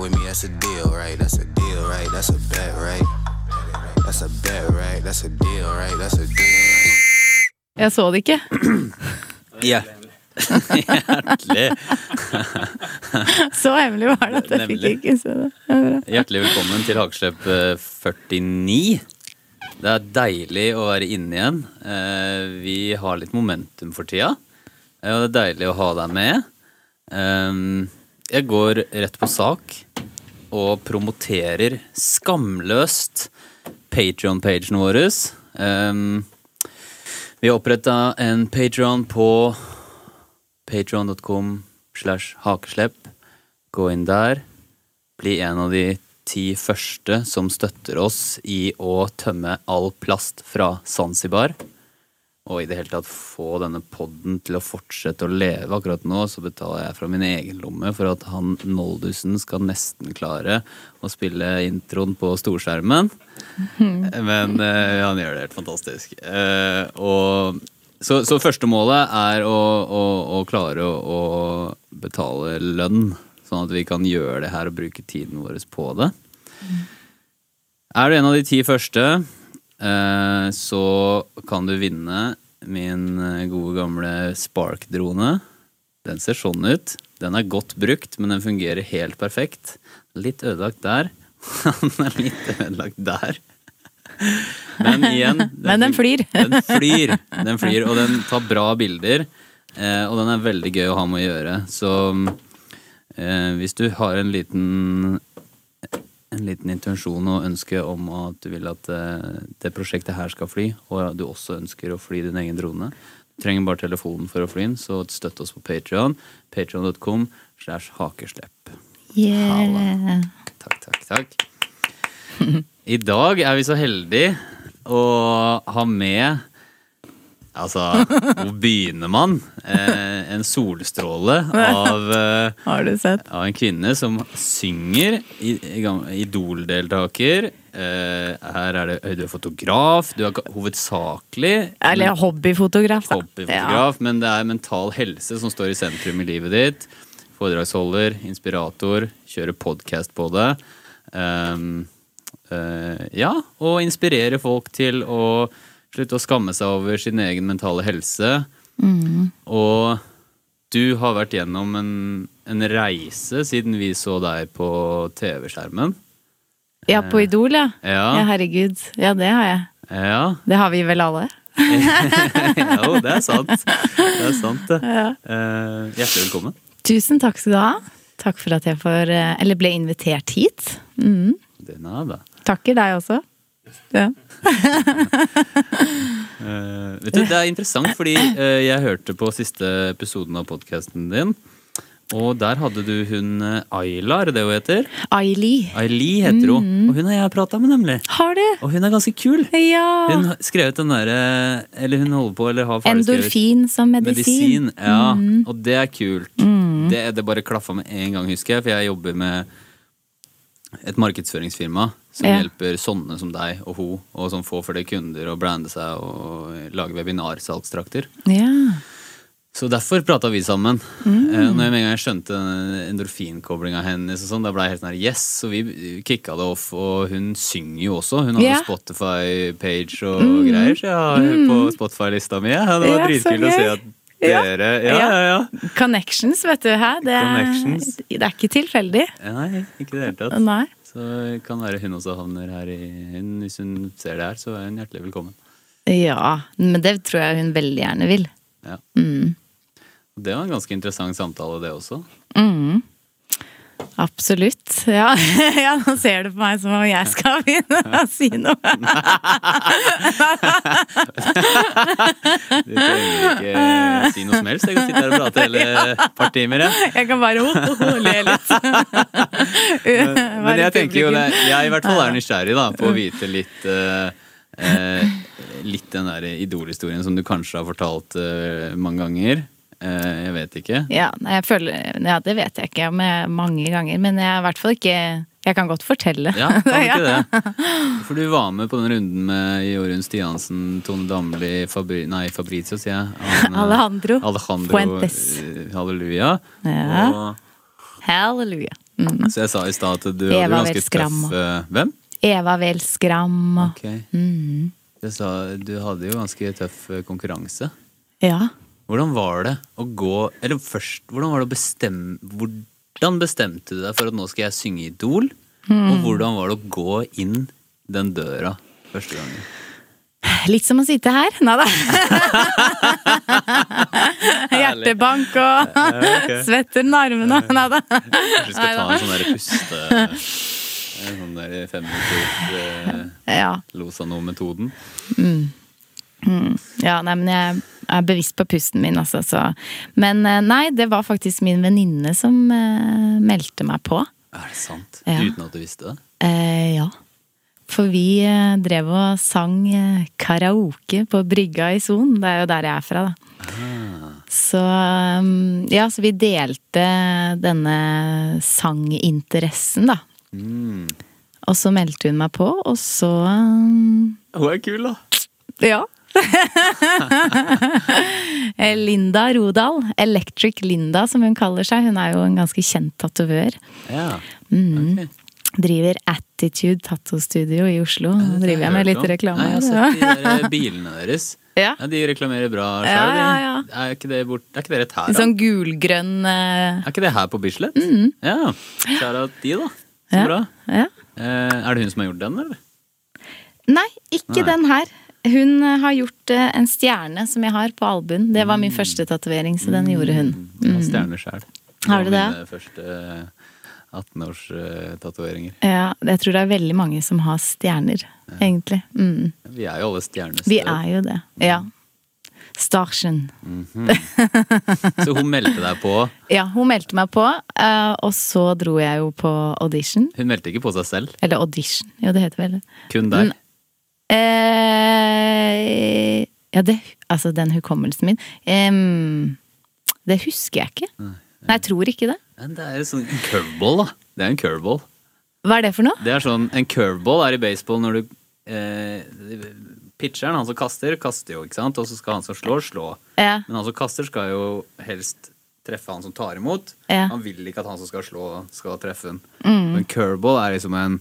ride with me, that's a deal, right? That's a deal, right? That's a bet, right? That's a bet, right? That's a deal, right? That's a deal, right? Jeg så det ikke. Ja. Hjertelig, Så hemmelig var det at jeg fikk ikke se det. det. er hjertelig velkommen til Hakeslepp eh, 49. Det er deilig å være inne igjen. Eh, Vi har litt momentum for tida, eh, og det er deilig å ha deg med. Jeg går rett på sak og promoterer skamløst Patreon-pagen vår. Um, Vi har oppretta en Patreon på patreon.com slash hakeslepp. Gå inn der. Bli en av de ti første som støtter oss i å tømme all plast fra Zanzibar. Og i det hele tatt få denne podden til å fortsette å leve. Akkurat nå så betaler jeg fra min egen lomme for at han Noldusen skal nesten klare å spille introen på storskjermen. Men eh, han gjør det helt fantastisk. Eh, og, så, så første målet er å, å, å klare å, å betale lønn, sånn at vi kan gjøre det her og bruke tiden vår på det. Er du en av de ti første, så kan du vinne min eh, gode gamle Spark-drone. Den ser sånn ut. Den er godt brukt, men den fungerer helt perfekt. Litt ødelagt der. Den er litt ødelagt der. Men igjen Men den flyr. Den flyr, den flyr, og den tar bra bilder. Eh, og den er veldig gøy å ha med å gjøre. Så eh, hvis du har en liten en liten intensjon og ønske om at du vil at eh, det prosjektet her skal fly, og du også ønsker å fly din egen drone, du trenger bare telefonen for å fly den, så støtt oss på Patreon. Patreon.com slash hakeslepp. Yeah. Takk, takk, takk. I dag er vi så heldige å ha med Altså, hvor begynner man? Eh, en solstråle av, eh, Har du sett? av en kvinne som synger. Idol-deltaker. Eh, her er det Du er fotograf. Du er hovedsakelig Eller hobbyfotograf, da. hobbyfotograf, men det er mental helse som står i sentrum i livet ditt. Foredragsholder, inspirator, kjører podkast på det. Ehm, eh, ja, og inspirere folk til å slutte å skamme seg over sin egen mentale helse. Og du har vært gjennom en, en reise siden vi så deg på TV-skjermen. Ja, på Idol, ja. ja. Ja, Herregud. Ja, det har jeg. ja. Det har vi vel alle. Jo, det er sant. Det er sant, det. Eh, hjertelig velkommen. Tusen takk skal du ha. Takk for at jeg får eh, Eller ble invitert hit. Mm. Det nada. Takker deg også. Ja. uh, vet du, Det er interessant, fordi uh, jeg hørte på siste episoden av podkasten din. Og der hadde du hun eh, Ayla, er det det hun heter? Aili. Aili heter hun. Og hun har jeg prata med, nemlig. Har du? Og hun er ganske kul. Ja. Hun har skrevet den derre Eller hun holder på, eller har ferdigskrevet Endorfin som medisin. medisin. Ja, og det er kult. Det, det bare klaffa med en gang, husker jeg, for jeg jobber med et markedsføringsfirma som Ja. hjelper sånne som deg og hun, og som får flere kunder og brande seg og lage webinarsalgstrakter. Ja. Så derfor prata vi sammen. Mm. Når jeg med en gang jeg skjønte endorfinkoblinga hennes, og sånn, da ble jeg helt sånn her, yes, og vi kicka det off. Og hun synger jo også. Hun har jo Spotify-page og greier, så jeg har mm. på Spotify-lista mi. Ja, det var dritkult å se at Ja. dere Ja, ja, ja. Connections, vet du. Hæ? Det, det er ikke tilfeldig. Nei, ikke i det hele tatt. Nei. Så kan være hun også havner her i hun, Hvis hun ser det her, så er hun hjertelig velkommen. Ja, men det tror jeg hun veldig gjerne vil. Ja. Mm. Det var en ganske interessant samtale, det også. Mm. Absolutt. Ja. ja, nå ser du på meg som om jeg skal begynne å si noe. Du trenger ikke si noe som helst. Jeg kan sitte her og prate hele et par timer. Jeg. Jeg kan bare ho, ho, ho, le litt. Men jeg tenker jo det, jeg i hvert fall er nysgjerrig da, på å vite litt uh, uh, Litt den der idolhistorien som du kanskje har fortalt uh, mange ganger. Eh, jeg vet ikke. Ja, jeg føler, ja, det vet jeg ikke mange ganger, men jeg er i hvert fall ikke Jeg kan godt fortelle. Ja, kan du ikke det? For du var med på den runden med Jorunn Stiansen, Tone Damli, Fabri, nei, Fabrizio, sier jeg. Han, eh, Alejandro Alejandro Fuentes. eh, Halleluja. Ja. Og Halleluja. Så jeg sa i stad at du Eva hadde ganske tøff Hvem? Eva Vel Skram Okay. Ok. mm, Jeg sa, du hadde jo ganske tøff konkurranse. Ja. Hvordan var det å gå Eller først, hvordan var det å bestemme Hvordan bestemte du deg for at nå skal jeg synge Idol? Og hvordan var det å gå inn den døra første gangen? Litt som å sitte her. Nei da. Hjertebank og svetter under armene. Nei da. Kanskje vi skal ta en sånn der puste En sånn der fem minutter eh, Ja. Losano-metoden. ja, nei, men jeg er bevisst på pusten min, altså. Så. Men eh, nei, det var faktisk min venninne som eh, meldte meg på. Er det sant? Ja. Uten at du visste det? Eh, ja. For vi eh, drev og sang karaoke på brygga i Son. Det er jo der jeg er fra, da. Så um, ja, så vi delte denne sanginteressen, da. Mm. Og så meldte hun meg på, og så um, Hun er kul, da. Ja. Eh, Linda Rodal, Electric Linda som hun kaller seg. Hun er jo en ganske kjent tatovør. Ja. Mm. Ok. Driver Attitude Tattoo-studio i Oslo. Nå driver jeg med litt reklame. Nei, jeg har sett de der eh, bilene deres. Ja. Ja, De reklamerer bra sjøl. ja, ja. Er ikke det bort Er ikke det rett her, da? sånn gulgrønn uh... Er ikke det her på Bislett? Ja. Kjære de, da. Så bra. Ja. Eh, er det hun som har gjort den, eller? Nei, ikke Nei. den her. Hun eh, har gjort eh, en stjerne som jeg har på albuen. Det var min første tatovering, så den gjorde hun. Mm. har stjerne sjæl. Har du det? Mine første 18-års-tatoveringer. Ja, jeg tror det er veldig mange som har stjerner, egentlig. Mm. Vi er jo alle stjernestøv. Vi er jo det. Ja. Starsen. Så hun meldte deg på. Ja, hun meldte meg på, eh, og så dro jeg jo på audition. Hun meldte ikke på seg selv, Eller audition, jo det heter vel det. kun deg. Eh, ja, det Altså, den hukommelsen min eh, Det husker jeg ikke. Nei, jeg tror ikke det. Men det er jo sånn curveball, da. Det er en curveball. Hva er det for noe? Det er sånn, En curveball er i baseball når du eh, Pitcheren, han som kaster, kaster jo, ikke sant? Og så skal han som slår, slå. Ja. Men han som kaster, skal jo helst treffe han som tar imot. Ja. Han vil ikke at han som skal slå, skal treffe han. Mm. Men curveball er liksom en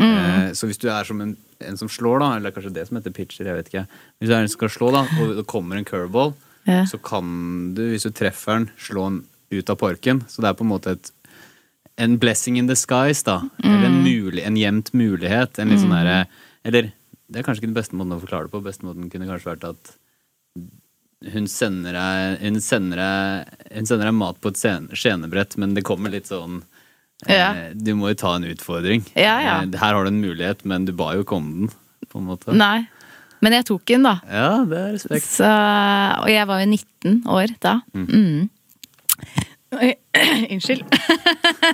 eh, Så hvis du er som en, en som slår, da, eller kanskje det som heter pitcher, jeg vet ikke Hvis det er en som skal slå, da, og det kommer en curveball, Ja. så kan du, hvis du treffer den, slå den ut av parken. Så det er på en måte et en blessing in disguise, da. Eller en, mulig, en jevnt mulighet. En litt sånn derre Eller det er kanskje ikke den beste måten å forklare det på. Beste måten kunne kanskje vært at hun sender deg Hun sender deg, hun sender deg mat på et skjenebrett, men det kommer litt sånn Ja. eh, Du må jo ta en utfordring. Ja, ja. Eh, Her har du en mulighet, men du ba jo om den. På en måte. Nei. Men jeg tok den, da. Ja, det er respekt. Så, og jeg var jo 19 år da. Mm. Oi, Unnskyld.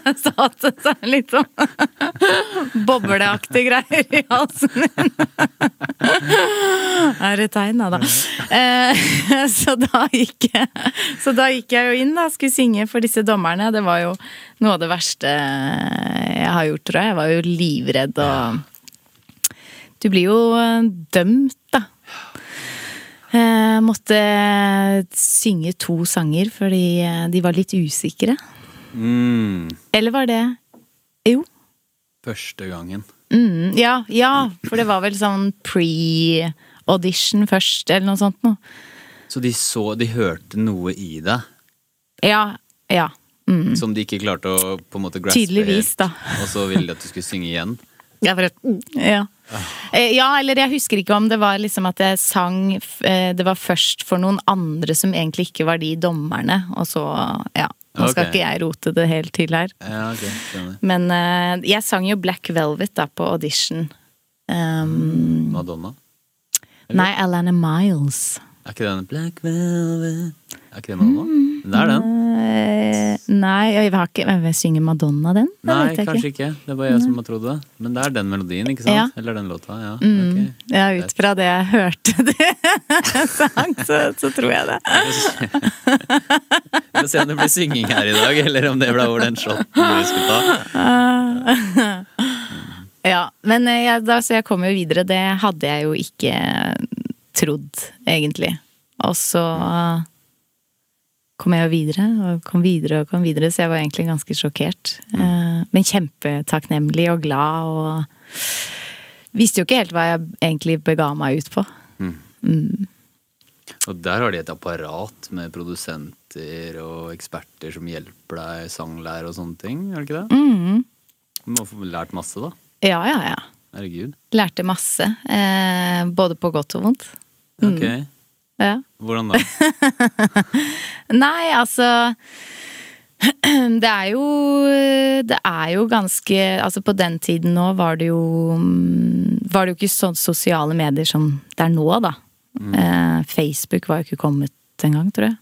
Jeg det sånn litt sånn bobleaktige greier i halsen min. Er det tegn, da? Eh, Så da gikk jeg Så da gikk jeg jo inn, da. Skulle synge for disse dommerne. Det var jo noe av det verste jeg har gjort, tror jeg. Jeg var jo livredd og Du blir jo dømt, da. Jeg måtte synge to sanger fordi eh, de var litt usikre. Mm, Eller var det Jo. første gangen. Mm, ja, ja, for det var vel sånn pre-audition først, eller noe sånt noe. Så de så De hørte noe i deg Ja. Ja. Mm. som de ikke klarte å på en måte graspe Tydeligvis, helt, da. Og så ville de at du skulle synge igjen. Ja, for at, ja. Eh, ja, eller jeg husker ikke om det var liksom at jeg sang eh, Det var først for noen andre som egentlig ikke var de dommerne, og så Ja. Nå skal okay. ikke jeg rote det helt til her. Ja, okay. Men eh, jeg sang jo Black Velvet da på audition. Um, Madonna? nei, Alana Miles. Er ikke den Black Velvet Er ikke det Madonna? Det er den. Eh, nei, jeg har ikke jeg synger Madonna den? Det Nei, kanskje ikke. Det er bare jeg som har trodd det. Men det er den melodien, ikke sant? Ja. Eller den låta. Ja, Mm. ok. Ja, ut fra det jeg hørte det sang, så, så tror jeg det. Vi får se om det blir synging her i dag, eller om det ble over den shoten vi skulle ta. Ja, men eh, jeg, da, så jeg kom jo videre. Det hadde jeg jo ikke trodd, egentlig. Og så kom jeg jo videre, og kom videre og kom videre, så jeg var egentlig ganske sjokkert. Mm. Men kjempetakknemlig og glad og Visste jo ikke helt hva jeg egentlig bega meg ut på. Og der har de et apparat med produsenter og eksperter som hjelper deg, sanglærer og sånne ting, er det ikke det? Mm. Du må få lært masse, da. Ja, ja, ja. Herregud. Lærte masse. Eh, både på godt og vondt. Ok. Ja. Hvordan da? Nei, altså Det er jo Det er jo ganske Altså, på den tiden nå var det jo mm, Var det jo ikke sånn sosiale medier som det er nå, da. Eh, Facebook var jo ikke kommet engang, tror jeg.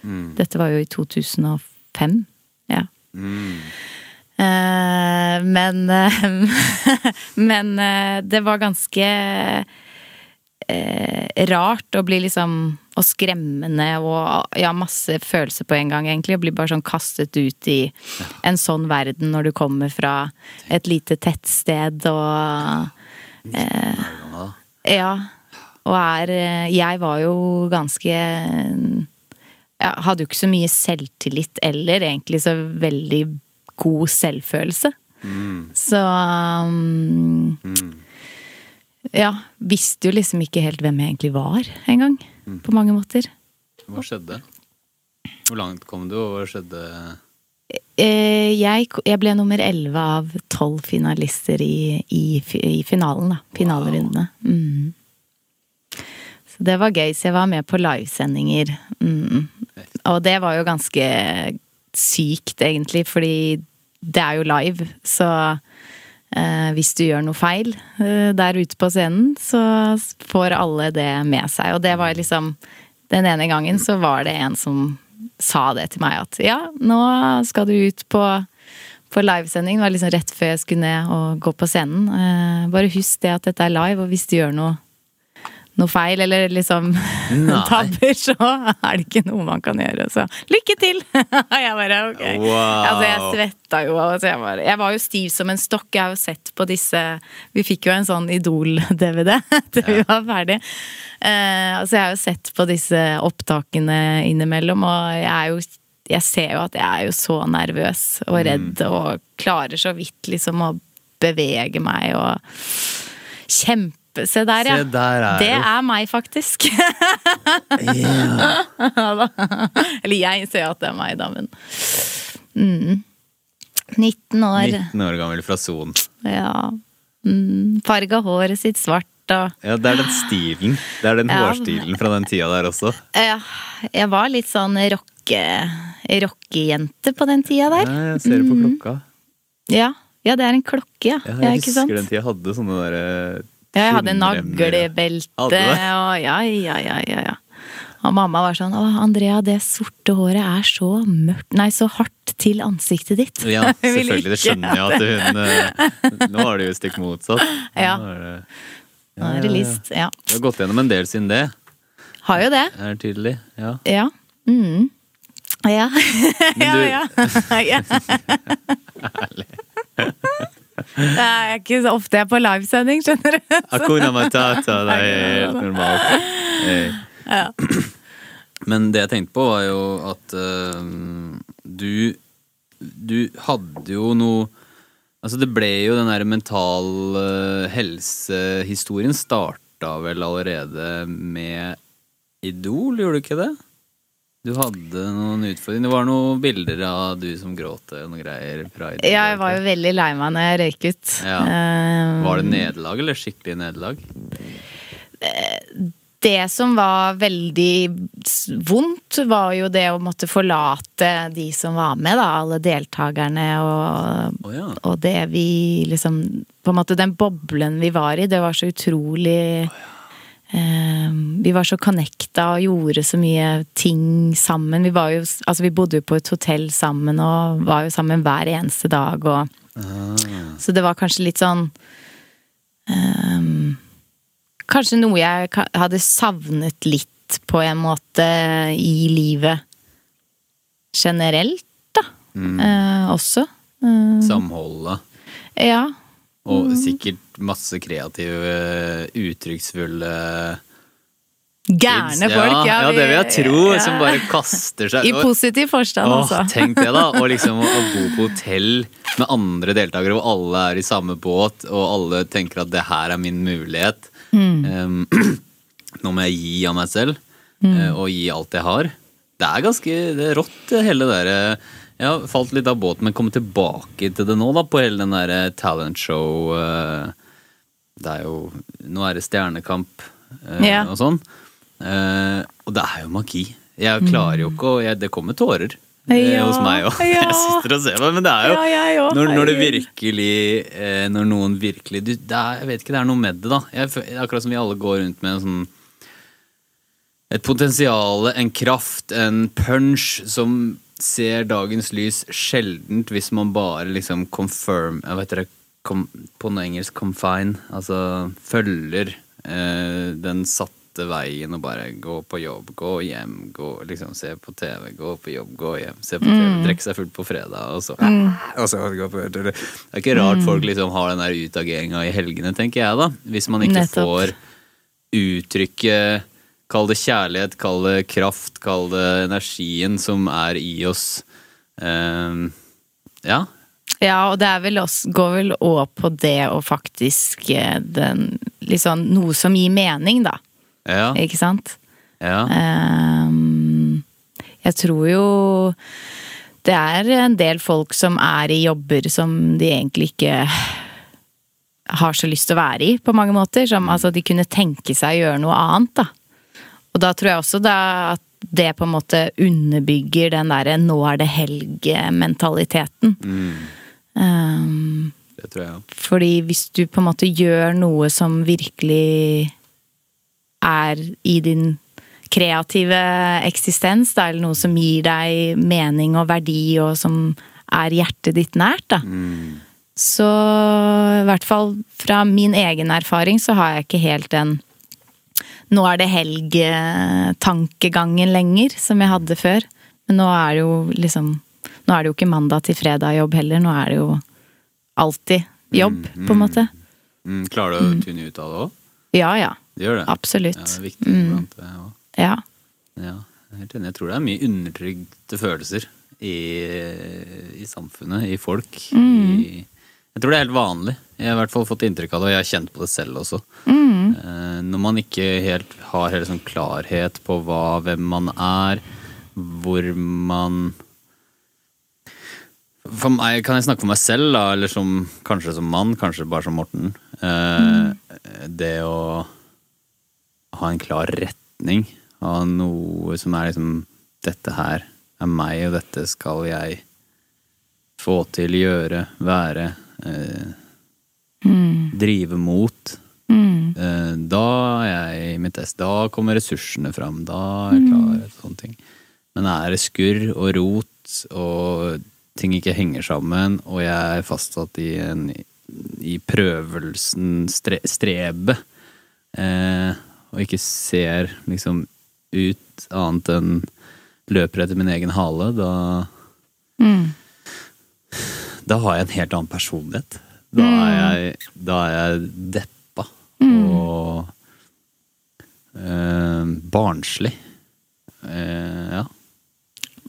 Mm. Dette var jo i 2005. Ja. Mm. Eh, men eh, Men det var ganske eh, rart og blir liksom Og skremmende og ja, masse følelser på en gang, egentlig. Og bli bare sånn kastet ut i en sånn verden når du kommer fra et lite tettsted og Ja. Ja. Og er eh, Jeg var jo ganske ja, hadde jo ikke så mye selvtillit eller egentlig så veldig god selvfølelse. Mm. Så um, Mm. Ja, visste jo liksom ikke helt hvem jeg egentlig var engang. På mange måter. Hva skjedde? Hvor langt kom du, og hva skjedde? Eh, jeg, jeg ble nummer elleve av tolv finalister i, i, i finalen, da. Finalerundene. Mm. Så det var gøy, så jeg var med på livesendinger. Mm. Og det var jo ganske sykt, egentlig, fordi det er jo live, så hvis du gjør noe feil eh, der ute på scenen, så får alle det med seg. Og det var liksom Den ene gangen så var det en som sa det til meg at ja, nå skal du ut på, på livesending. Det var liksom rett før jeg skulle ned og gå på scenen. Eh, bare husk det at dette er live, og hvis du gjør noe, noe feil, eller liksom tabber, så er det ikke noe man kan gjøre. Så lykke til! jeg bare ok. Wow. Altså, jeg svetta jo. Altså, jeg, var, jeg var jo stiv som en stokk. Jeg har jo sett på disse Vi fikk jo en sånn Idol-DVD etter vi var ferdig. Uh, altså, jeg har jo sett på disse opptakene innimellom, og jeg er jo jeg ser jo at jeg er jo så nervøs og redd og klarer så vidt liksom å bevege meg og kjempe Se der, ja. Se, der er det er meg, faktisk. Eller jeg ser at det er meg, da, men mm. 19 år. 19 år gammel fra Son. Ja. Mm. Farga håret sitt svart og Ja, det er den stilen. Det er den Ja. hårstilen fra den tida der også. ja, Jeg var litt sånn rocke, rockejente på den tida der. Ja, jeg ser det på klokka. Ja. ja, det er en klokke, ja. Jeg sant? husker den tida jeg hadde sånne derre Ja, jeg hadde naglebelte det? og ja, ja, ja, ja, ja. Og mamma var sånn 'Å, Andrea, det sorte håret er så mørkt Nei, så hardt til ansiktet ditt'. Ja, selvfølgelig. Det skjønner jeg at hun eh, Nå er det jo stikk motsatt. Ja. Nå er det, Nå er det list. Ja. Du har gått gjennom en del siden det, Har jo det. er tydelig. Ja. Ja. Mm. Ja. Ja, ja. ja. Det er ikke så ofte jeg er på livesending, skjønner du. Akuna matata, det er helt normalt. Eh. Ja. Men det jeg tenkte på, var jo at uh, du Du hadde jo noe Altså, det ble jo den der mental eh, helsehistorien starta vel allerede med Idol, gjorde du ikke det? Du hadde noen utfordringer. Det var noen bilder av du som gråt og noen greier Pride, Ja, jeg var jo veldig lei meg når jeg røyk ut. Ja. Eh, Var det nederlag, eller skikkelig nederlag? Det som var veldig vondt, var jo det å måtte forlate de som var med, da. Alle deltakerne og, oh, ja. og det vi liksom På en måte den boblen vi var i, det var så utrolig eh, Vi var så connecta og gjorde så mye ting sammen. Vi var jo Altså, vi bodde jo på et hotell sammen og var jo sammen hver eneste dag og Ah. Så det var kanskje litt sånn um, Kanskje noe jeg hadde savnet litt på en måte i livet generelt, da. Mm. Uh, også. Uh, Samholdet. ja. Og sikkert masse kreative, uttrykksfulle Gærne folk, ja. ja. vi- det vil jeg tro. ja. Som bare kaster seg I positiv forstand, Åh, altså. tenk det, da. Og liksom å, å bo på hotell med andre deltakere hvor alle er i samme båt, og alle tenker at det her er min mulighet. Um, nå må jeg gi av meg selv, mm. og gi alt jeg har. Det er ganske det er rått, hele det derre Jeg har falt litt av båten, men kommer tilbake til det nå, da, på hele den derre talentshow eh, Det er jo Nå er det Stjernekamp eh, Ja. og sånn. Eh, og det er jo magi. Jeg klarer jo ikke å jeg, Det kommer tårer eh, Ja, hos meg òg. ja. Jeg sitter og ser på men det er jo når, når det virkelig eh, Når noen virkelig du, det er, Jeg vet ikke, det er noe med det, da. Jeg, akkurat som vi alle går rundt med en sånn et potensial, en kraft, en punch som ser dagens lys sjeldent hvis man bare liksom confirm Jeg vet dere, com, på noe engelsk confine, altså følger eh, den satte veien og bare gå på jobb, gå hjem, gå liksom se på TV, gå på jobb, gå hjem, se på TV, drikke seg fullt på fredag, og så, og så gå på Det er ikke rart folk liksom har den der utageringa i helgene, tenker jeg da, hvis man ikke Nettopp. får uttrykke Kall det kjærlighet, kall det kraft, kall det energien som er i oss. Um, ja. Ja, og det er vel også, går vel òg på det å faktisk eh, den, liksom, Noe som gir mening, da. Ja. Ikke sant? ja. Um, jeg tror jo det er en del folk som er i jobber som de egentlig ikke har så lyst til å være i, på mange måter. Som altså de kunne tenke seg å gjøre noe annet, da. Og da tror jeg også da at det på en måte underbygger den derre 'nå er det helg'-mentaliteten. Ehm, Det tror jeg òg. fordi hvis du på en måte gjør noe som virkelig er i din kreative eksistens, da, eller noe som gir deg mening og verdi, og som er hjertet ditt nært, da. Så i hvert fall fra min egen erfaring så har jeg ikke helt den nå er det helg-tankegangen lenger, som jeg hadde før. Men nå er det jo liksom Nå er det jo ikke mandag til fredag jobb heller, nå er det jo alltid jobb, på en måte. Mm, klarer du å tune ut av det òg? Ja ja, Det gjør det. absolutt. Ja, det er viktig blant det òg. Ja. Ja, helt enig. Jeg tror det er mye undertrygde følelser i, i samfunnet, i folk. I, jeg tror det er helt vanlig. Jeg har i hvert fall fått inntrykk av det, og jeg har kjent på det selv også. Eh, Når man ikke helt har helt sånn klarhet på hva, hvem man er, hvor man meg kan jeg snakke for meg selv, da, eller som, kanskje som mann, kanskje bare som Morten. Eh, Det å ha en klar retning, ha noe som er liksom Dette her er meg, og dette skal jeg få til, gjøre, være. Eh, Drive mot. Eh, da er jeg i mitt ess. Da kommer ressursene fram. Da er jeg klar. og Sånne ting. Men er det skurr og rot, og ting ikke henger sammen, og jeg er fastsatt i, en, i prøvelsen, stre, strebet, eh, og ikke ser liksom ut annet enn løper etter min egen hale, da Da har jeg en helt annen personlighet. Da er jeg, da er jeg deppa og eh, barnslig. Eh, ja.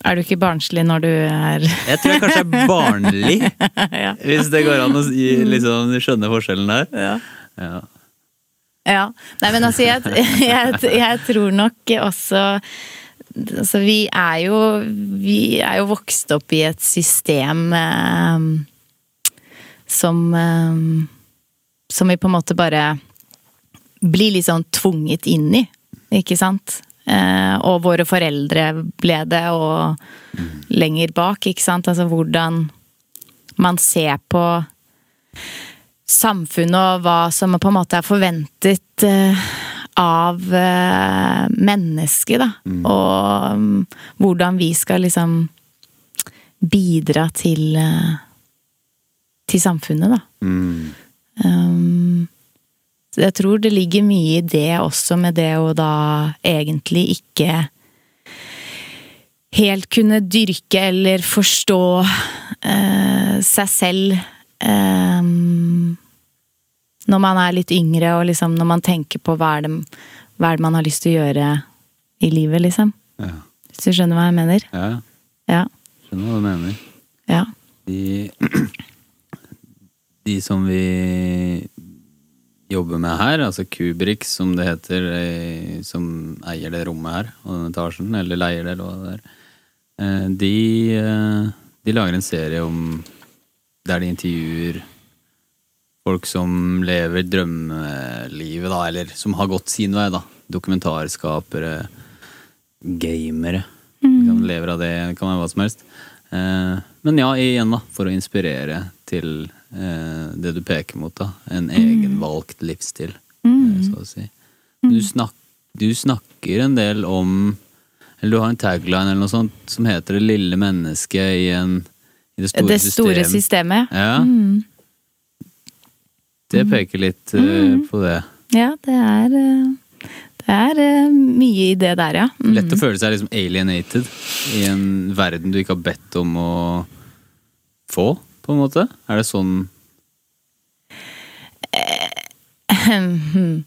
Er du ikke barnslig når du er Jeg tror jeg kanskje er barnlig, Ja. hvis det går an å liksom, skjønne forskjellen der. Ja. Ja. Ja. Nei, men altså, jeg, jeg, jeg tror nok også Altså, vi er jo Vi er jo vokst opp i et system eh, som eh, Som vi på en måte bare blir litt sånn tvunget inn i, ikke sant? Eh, og våre foreldre ble det, og lenger bak, ikke sant? Altså hvordan man ser på samfunnet og hva som på en måte er forventet eh, av eh, mennesket, da. Og mm, hvordan vi skal liksom bidra til til samfunnet, da. Mm. Um, så jeg tror det ligger mye i det også, med det å da egentlig ikke helt kunne dyrke eller forstå eh, seg selv eh, når man er litt yngre, og liksom når man tenker på hva er det, hva er det man har lyst til å gjøre i livet, liksom. Ja. Hvis du skjønner hva jeg mener? ja. Ja. Skjønner hva du mener. Ja. De, de som vi jobber med her, altså Kubrik som det heter, eh, som eier det rommet her, og den etasjen, eller leier det, eller hva det er, eh, de, eh, de lager en serie om der de intervjuer folk som lever drømmelivet, da, eller som har gått sin vei, da. Dokumentarskapere, gamere. Kan lever av det, kan være hva som helst. Men ja, igjen, da, for å inspirere til det du peker mot, da. En egenvalgt livsstil, eh, så å si. Du, snak, du snakker en del om Eller du har en tagline eller noe sånt som heter 'Det lille mennesket i, en, i det store Det store system. systemet. Ja. Det peker litt eh, på det. Ja, det er eh, Det er eh, mye i det der, ja. Mm. Lett å føle seg liksom alienated i en verden du ikke har bedt om å få, på en måte. Er det sånn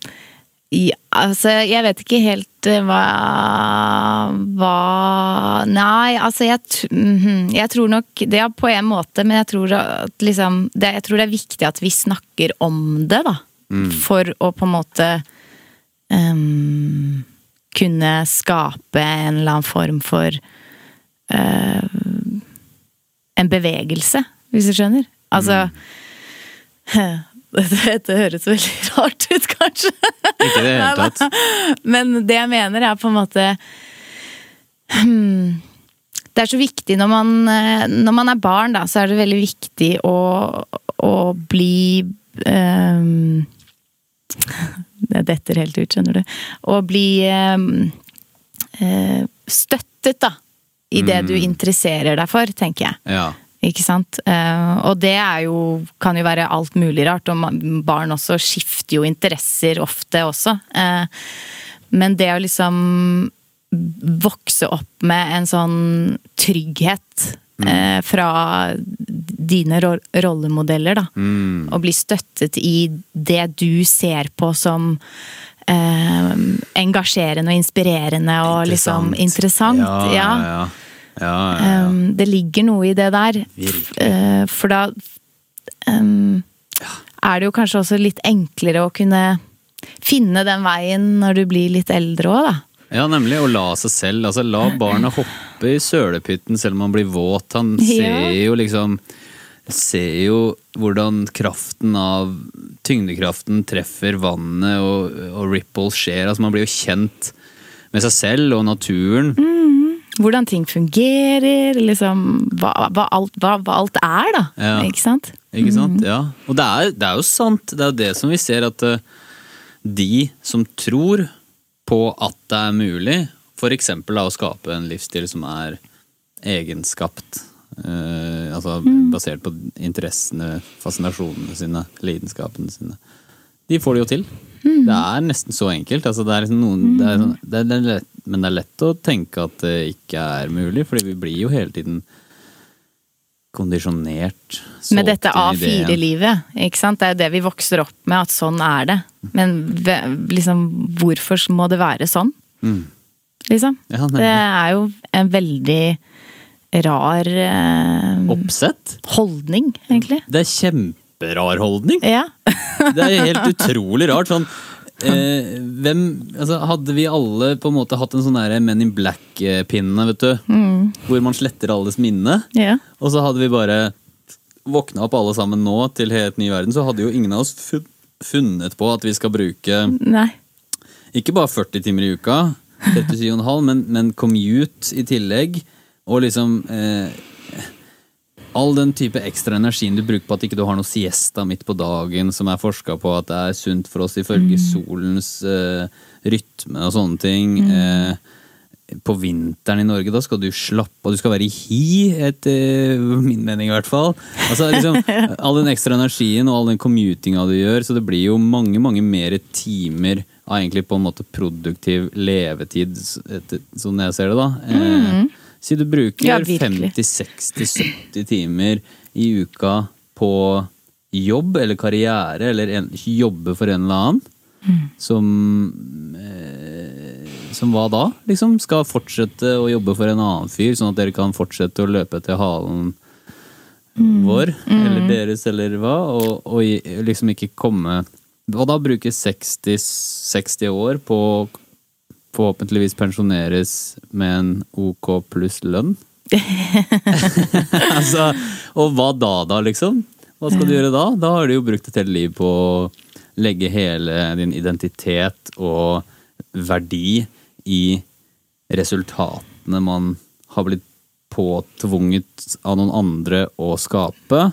Ja, altså, jeg vet ikke helt eh, hva Hva Nei, altså, jeg, mhm, jeg tror nok Det er på en måte, men jeg tror at liksom det, Jeg tror det er viktig at vi snakker om det, da. For å på en måte um, kunne skape en eller annen form for uh, En bevegelse, hvis du skjønner. Altså Dette høres veldig rart ut, kanskje. Ikke det hele tatt. Men det jeg mener er på en måte hmm, Det er så viktig når man, eh, når man er barn, da, så er det veldig viktig å, å bli um, Det detter helt ut, skjønner du. Å bli um, støttet, da. I det du interesserer deg for, tenker jeg. Ja. Ikke sant? Eh, og det er jo, kan jo være alt mulig rart, og barn også skifter jo interesser ofte også. Eh, men det å liksom vokse opp med en sånn trygghet mm. fra dine ro rollemodeller, da. Mm. Og bli støttet i det du ser på som eh, engasjerende og inspirerende og liksom interessant. Ja, ja, ja. Um, det ligger noe i det der. Eh, for da um, er det jo kanskje også litt enklere å kunne finne den veien når du blir litt eldre òg, da. Ja, nemlig. Å la seg selv Altså, la barnet hoppe i sølepytten selv om han blir våt. Han ser jo liksom Ser jo hvordan kraften av Tyngdekraften treffer vannet, og, og ripples skjer. Altså, man blir jo kjent med seg selv og naturen. Hvordan ting fungerer, liksom hva, hva, alt, hva, hva alt er, da. Ja. Ikke sant? Ikke sant? Ja. Og det er, det er jo sant. Det er jo det som vi ser at eh, de som tror på at det er mulig, eksempel å skape en livsstil som er egenskapt, eh, altså basert på interessene, fascinasjonene sine, lidenskapene sine, de får det jo til. Det er nesten så enkelt. Altså, det liksom noen, er, sånn- det er, det er lett, men det er lett å tenke at det ikke er mulig, fordi vi blir jo hele tiden kondisjonert. Med dette solgt inn i ideen. A4-livet. ikke sant? Det er jo det vi vokser opp med, at sånn er det. Men liksom, hvorfor må det være sånn? Mm. Liksom. Ja, det er jo en veldig rar eh, Oppsett? holdning, egentlig. Det er kjemperar holdning. Ja. Det er helt utrolig rart. Sånn, eh, hvem, altså, hadde vi alle på en måte hatt en sånn Men in Black-pinne, vet du, hvor man sletter alles minne, ja. og så hadde vi bare våkna opp alle sammen nå til helt ny verden, så hadde jo ingen av oss funnet på at vi skal bruke Nei. ikke bare 40 timer i uka, 37,5, men, men commute i tillegg. Og liksom eh, All den type ekstra energien du bruker på at ikke du har noe siesta midt på dagen, som er forska på at det er sunt for oss ifølge solens uh, rytme og sånne ting. Eh, på vinteren i Norge, da skal du slappe av, du skal være i hi, etter min mening i hvert fall. Altså liksom, All den ekstra energien og all den commutinga du gjør, så det blir jo mange, mange mer timer av egentlig på en måte produktiv levetid, etter, sånn jeg ser det, da. Eh, si du bruker Ja, 50-60-70 timer i uka på jobb eller karriere, eller en, jobbe for en eller annen, som eh, som hva da? Liksom Skal fortsette å jobbe for en annen fyr, sånn at dere kan fortsette å løpe etter halen vår, eller deres, eller hva? Og, og liksom ikke komme Og da bruke 60, 60 år på å forhåpentligvis pensjoneres med en OK pluss lønn? altså, og hva da, da, liksom? Hva skal du gjøre da? Da har du jo brukt et helt liv på å legge hele din identitet og verdi i resultatene man har blitt påtvunget av noen andre å skape.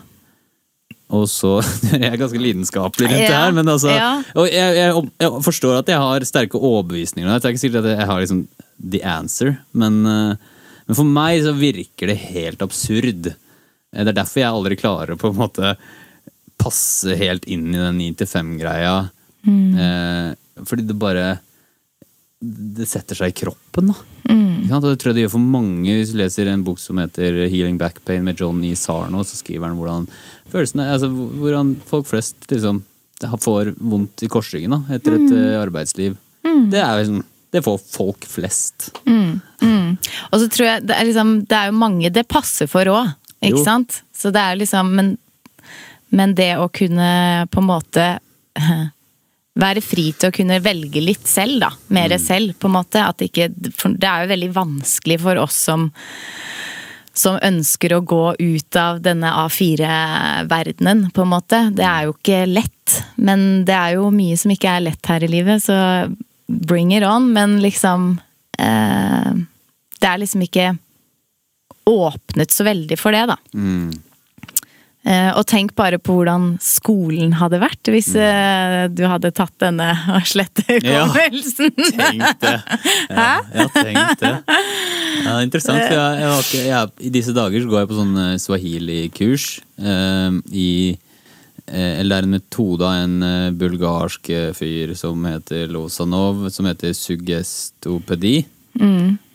Og så Jeg er ganske lidenskapelig rundt det her, men altså ja. Og jeg, jeg, jeg forstår at jeg har sterke overbevisninger. Det er ikke sikkert at jeg har liksom the answer, men, eh, men for meg så virker det helt absurd. Eh, Det er derfor jeg aldri klarer å på en måte passe helt inn i den 9-5-greia. Mm. fordi det bare Det setter seg i kroppen, da. Og det tror jeg det gjør for mange. Hvis du leser en bok som heter Healing Back Pain med John E. Sarno, så skriver han hvordan følelsene altså Hvordan folk flest liksom får vondt i korsryggen da, etter et eh, arbeidsliv. Det er liksom Det får folk flest. Og så tror jeg det er, liksom, det er jo mange det passer for òg, ikke Jo. sant? Så det er liksom men, men det å kunne på en måte være fri til å kunne velge litt selv, da. Mer selv, på en måte. At ikke, det er jo veldig vanskelig for oss som som ønsker å gå ut av denne A4-verdenen, på en måte. Det er jo ikke lett. Men det er jo mye som ikke er lett her i livet, så bring it on. Men liksom eh, Det er liksom ikke åpnet så veldig for det, da. Eh, og tenk bare på hvordan skolen hadde vært hvis eh, du hadde tatt denne og slettet Ja. Tenk det! Ja, ja tenk det. Ja, interessant. For jeg, jeg, ikke, jeg, I disse dager så går jeg på sånn eh, swahili-kurs. Eh, I eh, Eller det er en metode av en eh, bulgarsk eh, fyr som heter Losanov, som heter suggestopedi.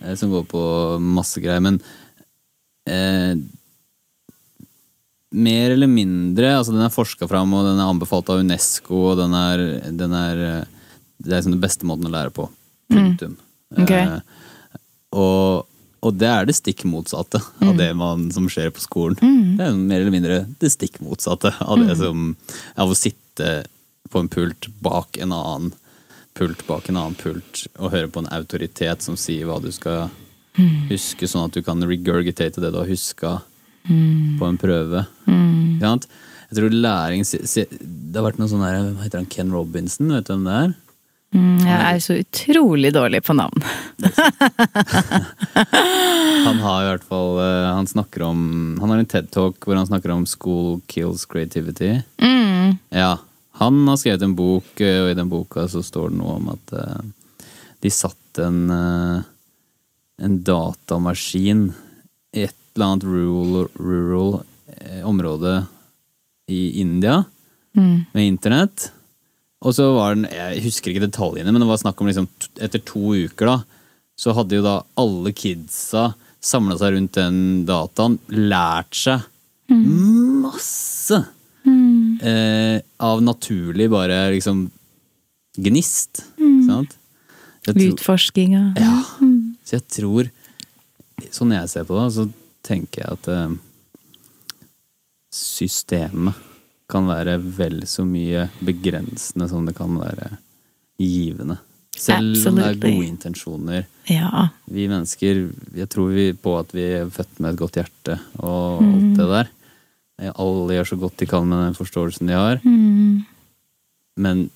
Eh, som går på masse greier. Men eh, mer eller mindre altså Den er forska fram, og den er anbefalt av Unesco, og den er, den er Det er liksom den beste måten å lære på. Punktum. Ok. Eh, og, og det er det stikk motsatte av det man, som skjer på skolen. Det er mer eller mindre det stikk motsatte av det som Av å sitte på en pult bak en annen pult bak en annen pult og høre på en autoritet som sier hva du skal huske, sånn at du kan regurgitate det du har huska på en prøve. Mm. Jeg tror læring Det har vært noe sånn her Hva heter han? Ken Robinson? Vet du hvem det er? Mm, Jeg er så utrolig dårlig på navn. Han har i hvert fall eh, Han snakker om Han har en TED-talk hvor han snakker om 'school kills creativity'. Ja, Han har skrevet en bok, eh, og i den boka så står det noe om at eh, de satt en en datamaskin i et eller annet rural, rural eh, område i India med internett. Og så var den, jeg husker ikke detaljene, men det var snakk om liksom, etter to uker da, så hadde jo da alle kidsa samla seg rundt den dataen, lært seg masse eh, av naturlig bare liksom gnist. ikke Sant? Utforskinga. Utforsking ja. Så jeg tror Sånn jeg ser på det, så tenker jeg at eh, systemet kan være vel så mye begrensende som det kan være givende. Selv om det er gode intensjoner. Ja. Vi mennesker, jeg tror vi på at vi er født med et godt hjerte og alt det der. Alle gjør så godt de kan med den forståelsen de har. Men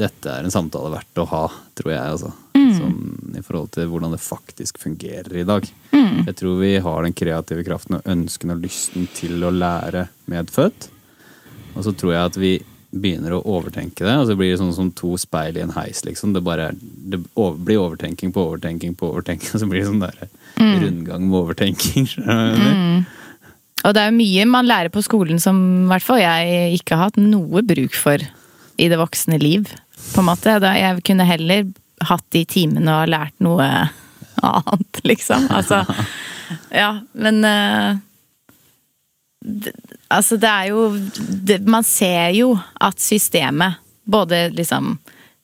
dette er en samtale verdt å ha, tror jeg, altså. Sånn, I forhold til hvordan det faktisk fungerer i dag. Jeg tror vi har den kreative kraften og ønsken og lysten til å lære medfødt. Og så tror jeg at vi begynner å overtenke det, og så blir det sånn som to speil i en heis, liksom. Det, er- det over, blir overtenking på overtenking på overtenking, og så blir det sånn der rundgang med overtenking. Mm. Og det er jo mye man lærer på skolen som i hvert fall jeg ikke har hatt noe bruk for i det voksne liv. På en måte. Jeg kunne heller hatt de timene og lært noe annet, liksom. Altså, ja, men eh, det, Altså, det er jo det, Man ser jo at systemet, både liksom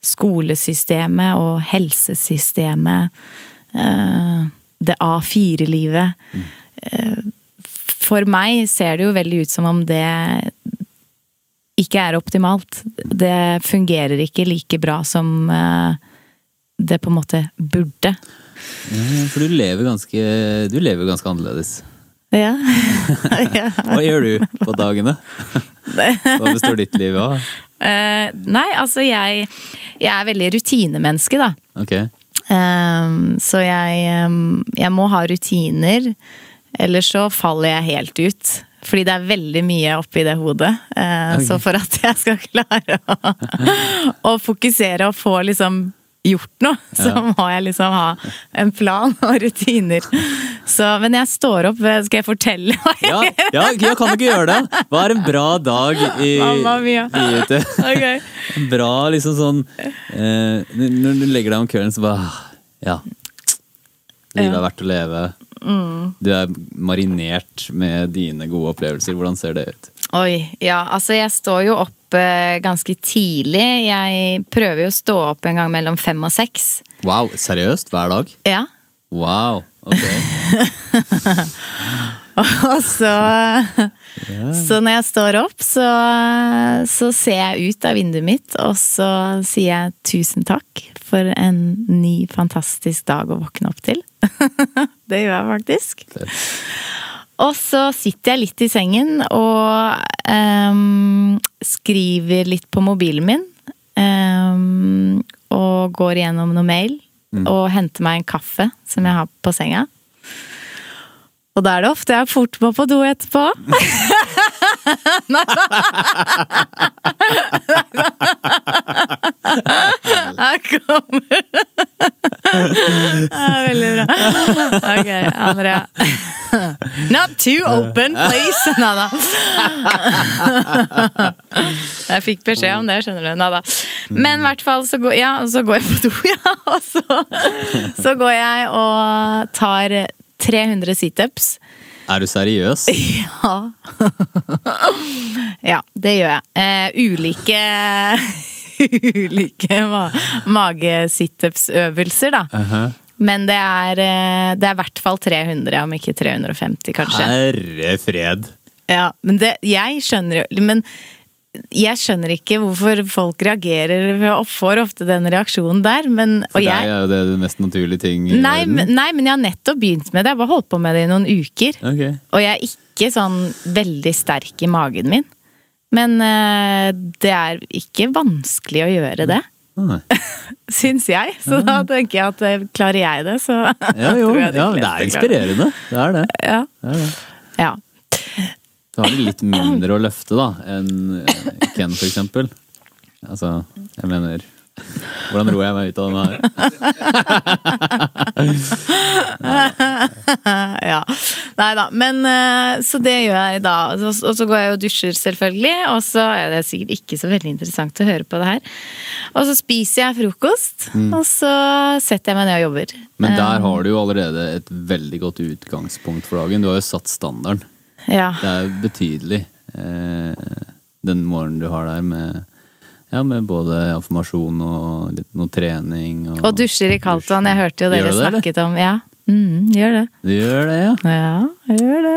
skolesystemet og helsesystemet. eh, det A4-livet. Eh, For meg ser det jo veldig ut som om det ikke er optimalt. Det fungerer ikke like bra som eh, det på en måte burde. Ja, For du lever ganske, du lever ganske annerledes. Ja. ja. Hva gjør du på dagene? Hva består ditt liv av? Uh, nei, altså jeg, jeg er veldig rutinemenneske, da. Ok. Um, så jeg, um, jeg må ha rutiner, Eller så faller jeg helt ut. Fordi det er veldig mye oppi det hodet. Eh. Så for at jeg skal klare å, å fokusere og få liksom gjort noe, så må jeg liksom ha en plan og rutiner. Så, men jeg står opp, skal jeg fortelle hva jeg Ja, ja, ja, kan du ikke gjøre det? Hva er en bra dag i Mamma mia. I, til? Ok. En Bra liksom sånn eh, Når du legger deg om kvelden, så bare Ja. Livet er verdt å leve. Mm. Du er marinert med dine gode opplevelser. Hvordan ser det ut? Oi, ja, altså jeg står jo opp eh, ganske tidlig. Jeg prøver jo å stå opp en gang mellom fem og seks. Wow, seriøst? Hver dag? Ja. Wow. Ok. Og så Så når jeg står opp, så, så ser jeg ut av vinduet mitt, og så sier jeg tusen takk for en ny, fantastisk dag å våkne opp til. Det gjør jeg faktisk. Og så sitter jeg litt i sengen og um, skriver litt på mobilen min. Um, og går igjennom noe mail. Og henter meg en kaffe som jeg har på senga. Og da er det ofte jeg fort må på do etterpå. Her kommer det er veldig bra. Ok, Andrea. Not too open, please! Nada. Jeg fikk beskjed om det, skjønner du. Nada. Men i hvert fall så går, ja, så går jeg på do, ja. Og så, så går jeg og tar 300 situps. Er du seriøs? Ja. ja, det gjør jeg. Eh, ulike Ulike ma magesitups-øvelser, da. Uh-huh. Men det er, eh, det er i hvert fall 300, om ikke 350, kanskje. Herre fred. Ja, men det, jeg skjønner jo Men jeg skjønner ikke hvorfor folk reagerer og får ofte den reaksjonen der. Men, For deg jeg, er det den mest naturlige ting i nei, verden. men, nei, men jeg har nettopp begynt med det. Jeg har bare holdt på med det i noen uker. Okay. Og jeg er ikke sånn veldig sterk i magen min. Men uh, det er ikke vanskelig å gjøre det, Ah, syns jeg. Så da tenker jeg at eh, klarer jeg det, så Ja, jo, jeg det, ja, det er inspirerende. Det er det. Ja. det, er det. ja. Så har de litt mindre å løfte da enn eh, Ken, for eksempel. Altså, jeg mener Hvordan roer jeg meg ut av den her? ja. Nei da. Men eh, så det gjør jeg da. Og så- går jeg og dusjer, selvfølgelig. Og så er det sikkert ikke så veldig interessant å høre på det her. Og så spiser jeg frokost, og så setter jeg meg ned og jobber. Men Eh. der har du jo allerede et veldig godt utgangspunkt for dagen. Du har jo satt standarden. Ja. Det er jo betydelig eh, den morgenen du har der med ja, med både informasjon og litt noe trening. Og, Og dusjer i kaldt vann. Jeg hørte jo dere det, det, eller? om Ja, mm, gjør det. Du gjør det, ja? Ja, gjør det.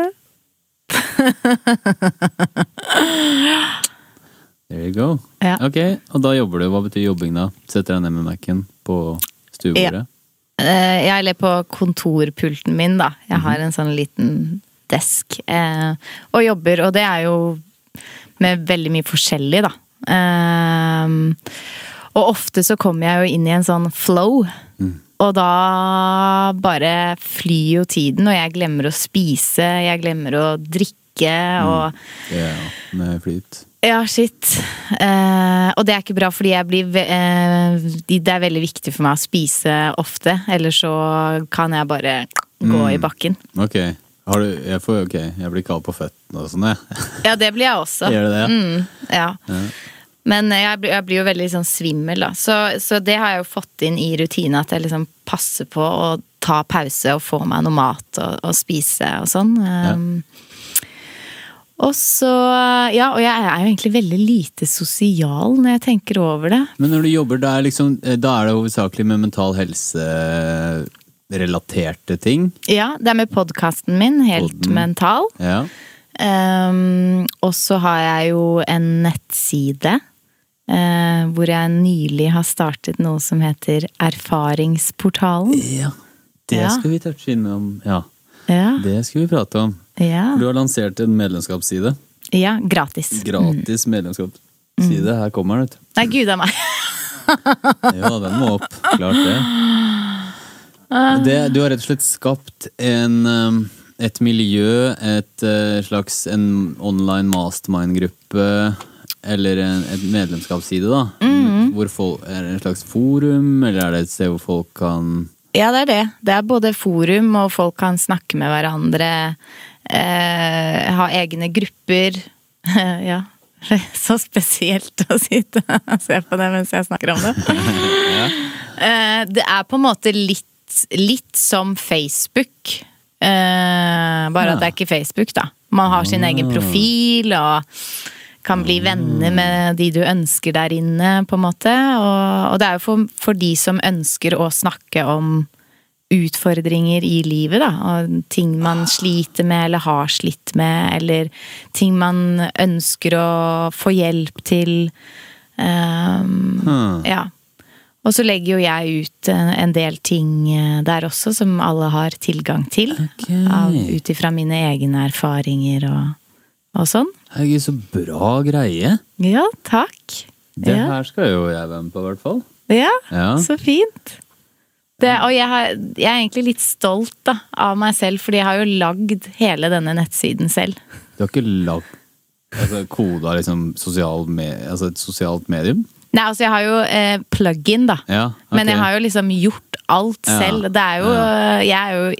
There you go. Ja. Ok, Og da jobber du. Hva betyr jobbing, da? Setter deg ned med Mac-en på stuebordet? Ja. Jeg eller på kontorpulten min, da. Jeg har en sånn liten desk. eh, Og jobber, og det er jo med veldig mye forskjellig, da. Eh, Og ofte så kommer jeg jo inn i en sånn flow. Og da bare flyr jo tiden, og jeg glemmer å spise, jeg glemmer å drikke, og Ja, med flyt. ja, shit. Eh, og det er ikke bra, fordi jeg blir eh, Det er veldig viktig for meg å spise ofte. Ellers så kan jeg bare gå i bakken. Ok. Har du, jeg, får, okay, jeg blir kald på føttene og sånn, jeg. Ja, det blir jeg også. Gjør du det? Mm, ja. Ja. Men jeg blir, jeg blir jo veldig sånn svimmel, da. Så, så det har jeg jo fått inn i rutinen, at jeg liksom passer på å ta pause og få meg noe mat og, og spise og sånn. Um, Og så Ja, og jeg er jo egentlig veldig lite sosial når jeg tenker over det. Men når du jobber der, liksom, eh, da er det hovedsakelig med mental helse-relaterte ting? Ja, det er med podkasten min, Helt Podden. mental. Ja. Um, og så har jeg jo en nettside uh, hvor jeg nylig har startet noe som heter Erfaringsportalen. ja. Det Ja. skal vi touche innom. Ja, Ja, det skal vi prate om. ja, Du har lansert en medlemskapsside. ja gratis. Gratis medlemskapsside. Her kommer den, vet du. Nei, gud a meg. Ja, den må opp. Klart det. Det. Du har rett og slett skapt en, um, et miljø, et eh, slags en online mastermind-gruppe, eller en et medlemskapsside, da. Hvor folk, er det en slags forum, eller er det et sted hvor folk kan Ja, det er det. Det er både forum, og folk kan snakke med hverandre. Eh, ha egne grupper. ja. Så spesielt å sitte og se på det mens jeg snakker om det. Eh, det er på en måte litt, litt som Facebook. Eh, bare Ja. at det er ikke Facebook, da. Man har sin egen Ah. profil og kan bli venner med de du ønsker der inne, på en måte. Og, og det er jo for, for de som ønsker å snakke om utfordringer i livet, da. Og ting man sliter med eller har slitt med, eller ting man ønsker å få hjelp til. Um, Hmm. ja. Og så legger jo jeg ut en, en del ting eh, der også, som alle har tilgang til. Okay. Ut ifra mine egne erfaringer og, og sånn. Herregud, så bra greie! Ja, takk. Det Ja. her skal jo jeg være med på, i hvert fall. Ja, Ja. så fint. Det, og jeg, har, jeg er egentlig litt stolt da, av meg selv, fordi jeg har jo lagd hele denne nettsiden selv. Du har ikke lagd altså, koda liksom sosial med, altså et sosialt medium? Nei, altså jeg har jo eh, plug-in, da. Ja, Men jeg har jo liksom gjort alt Ja, selv. Det er jo Jeg er jo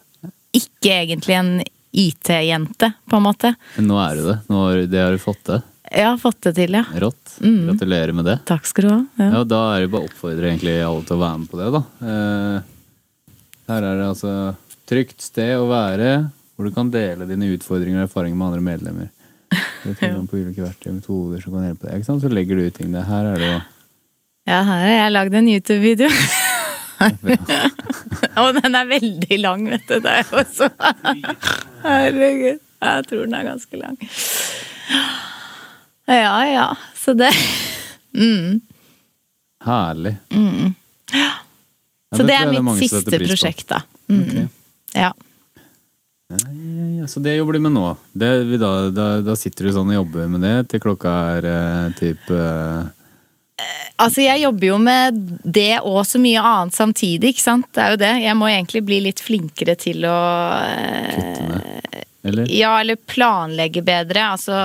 ikke egentlig en IT-jente, på en måte. Men nå er du det. Nå har, det har du fått til. Jeg har fått det til, ja. Rått. Mm. Gratulerer med det. Takk skal du ha. Ja. Ja, Da er det bare å oppfordre egentlig alle til å være med på det, da. Eh, her er det altså trygt sted å være, hvor du kan dele dine utfordringer og erfaringer med andre medlemmer. Det er på ulike verktøy metoder som kan hjelpe deg. Ikke sant? Så legger du ut ting der. Her er det jo Ja, her har jeg lagd en YouTube-video. Og den er veldig lang, vet du. Det er jo så Herregud. Jeg tror den er ganske lang. Ja, ja. Så det herlig. Ja, Så det det er mitt det siste prosjekt, da. Mm. Okay. Ja. Ja, ja, ja. Så det jobber du med nå. Det, da, da, da sitter du sånn og jobber med det til klokka er eh, typ eh, Altså, jeg jobber jo med det og så mye annet samtidig, ikke sant. Det er jo det. Jeg må egentlig bli litt flinkere til å eh, kutte. Eller? Ja, eller planlegge bedre. Altså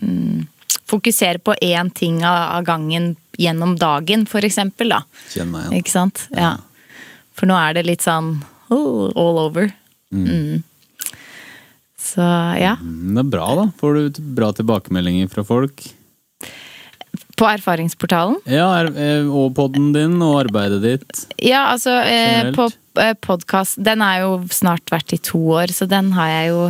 mm, Fokusere på én ting av, gangen gjennom dagen, for eksempel, da. Kjenn meg igjen. Ikke sant? Ja. For nå er det litt sånn oh, all over. Mm. Så ja. Mm, Det er bra, da. Får du bra tilbakemeldinger fra folk. På erfaringsportalen. Ja, eh, og podden din og arbeidet ditt. Ja, altså eh, på eh, podkast Den er jo snart vært i to år, så den har jeg jo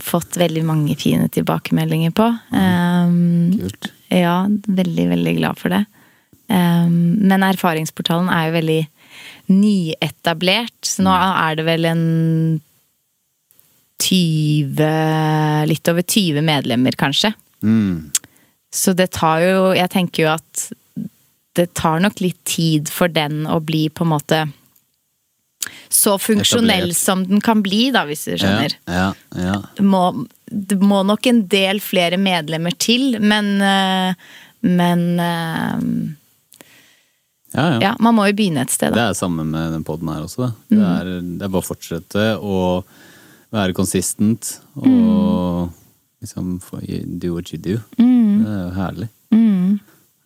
fått veldig mange fine tilbakemeldinger på. Um, Kult. Ja, veldig, veldig glad for det. Um, men erfaringsportalen er jo veldig nyetablert, så nå er det vel en 20 Litt over 20 medlemmer, kanskje. Mm. Så det tar jo Jeg tenker jo at det tar nok litt tid for den å bli på en måte så funksjonell Etablert. som den kan bli, da, hvis du skjønner. Ja, ja, ja. Det må, det må nok en del flere medlemmer til, men eh, Men eh, ja, ja. ja, man må jo begynne et sted, Det da. er samme med den podden her også. Mm. Det, er, det er bare å fortsette å være consistent og Mm. Liksom do what you do. Det er jo herlig. Mm.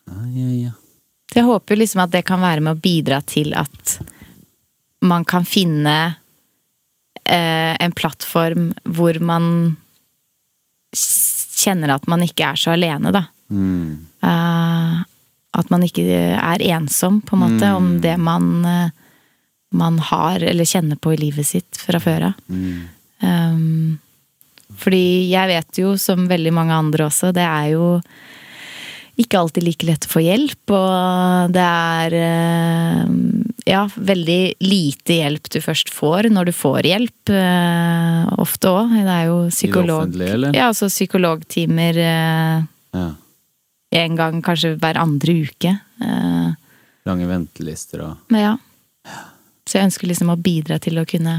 Ja, ja, ja. Jeg håper liksom at det kan være med å bidra til at man kan finne eh, en plattform hvor man kjenner at man ikke er så alene, da. Mm. Uh, at man ikke er ensom, på en måte, om det man, eh, man har eller kjenner på i livet sitt fra før av. Mm. Um, Fordi jeg vet jo, som veldig mange andre også, det er jo ikke alltid like lett å få hjelp, og det er eh, ja, veldig lite hjelp du først får når du får hjelp. eh, Ofte òg. Det er jo psykolog... offentlige, eller? Ja, altså psykologtimer eh, Ja. en gang kanskje hver andre uke. Lange ventelister og ja. Så jeg ønsker liksom å bidra til å kunne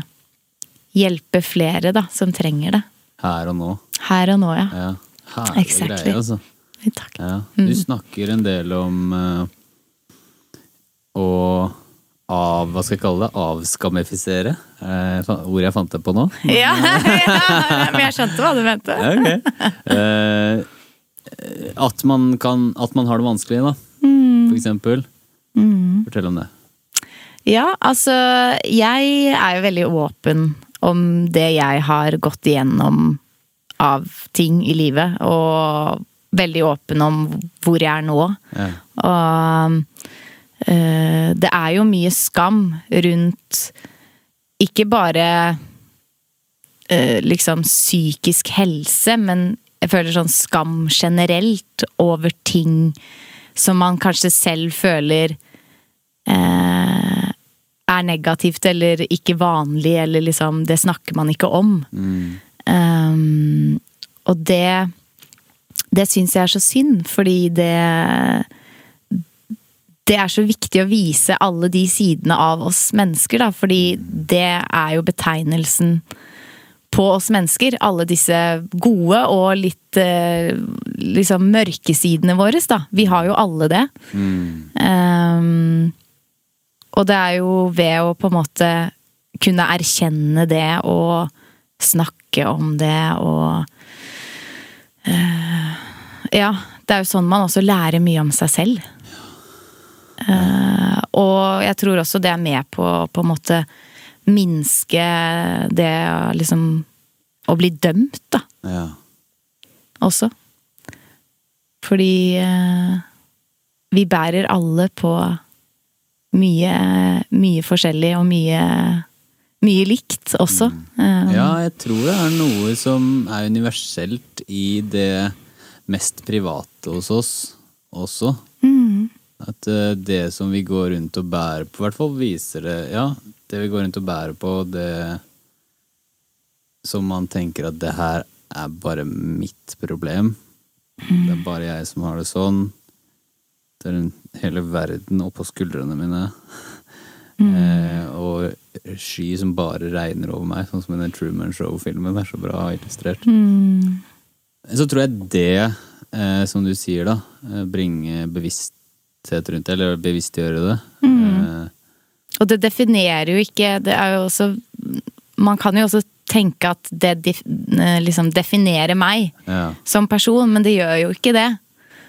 hjelpe flere, da, som trenger det. Her og nå. Her og nå, ja. Ja. Herlig Exactly. greie, altså. Takk. Ja. Du snakker en del om uh, å av, hva skal jeg kalle det, avskamifisere. Eh, ordet jeg fant det på nå. Ja, ja, men jeg skjønte hva du mente. Ja, ok. Eh, at, man kan, at man har det vanskelig, da. For eksempel. Fortell om det. Ja, altså Jeg er jo veldig åpen om det jeg har gått igjennom av ting i livet. Og veldig åpen om hvor jeg er nå. Ja. Og øh, det er jo mye skam rundt ikke bare øh, liksom psykisk helse, men jeg føler sånn skam generelt over ting som man kanskje selv føler eh, er negativt eller ikke vanlig, eller liksom Det snakker man ikke om. Um, og det Det syns jeg er så synd, fordi det det er så viktig å vise alle de sidene av oss mennesker, da, fordi det er jo betegnelsen på oss mennesker. Alle disse gode og litt eh, liksom mørke sidene våre, da. Vi har jo alle det. Um, og det er jo ved å på en måte kunne erkjenne det og snakke om det og uh, Ja, det er jo sånn man også lærer mye om seg selv. Uh, og jeg tror også det er med på på en måte minske det liksom Å bli dømt, da, Ja. også. Fordi uh, vi bærer alle på mye, mye forskjellig og mye, mye likt også. Eh, ja, jeg tror det er noe som er universelt i det mest private hos oss også. At eh, det som vi går rundt og bærer på, i hvert fall viser det Ja, det vi går rundt og bærer på, det som man tenker at det her er bare mitt problem. Det er bare jeg som har det sånn. Det er en, hele verden oppå skuldrene mine. Eh, og sky som bare regner over meg, sånn som i den Truman Show-filmen. Er så bra illustrert. Så tror jeg det, eh, som du sier, da, eh, bringe bevissthet rundt det, eller bevisstgjøre det. Eh, Og det definerer jo ikke Det er jo også Man kan jo også tenke at det eh, liksom definerer meg ja. som person, men det gjør jo ikke det.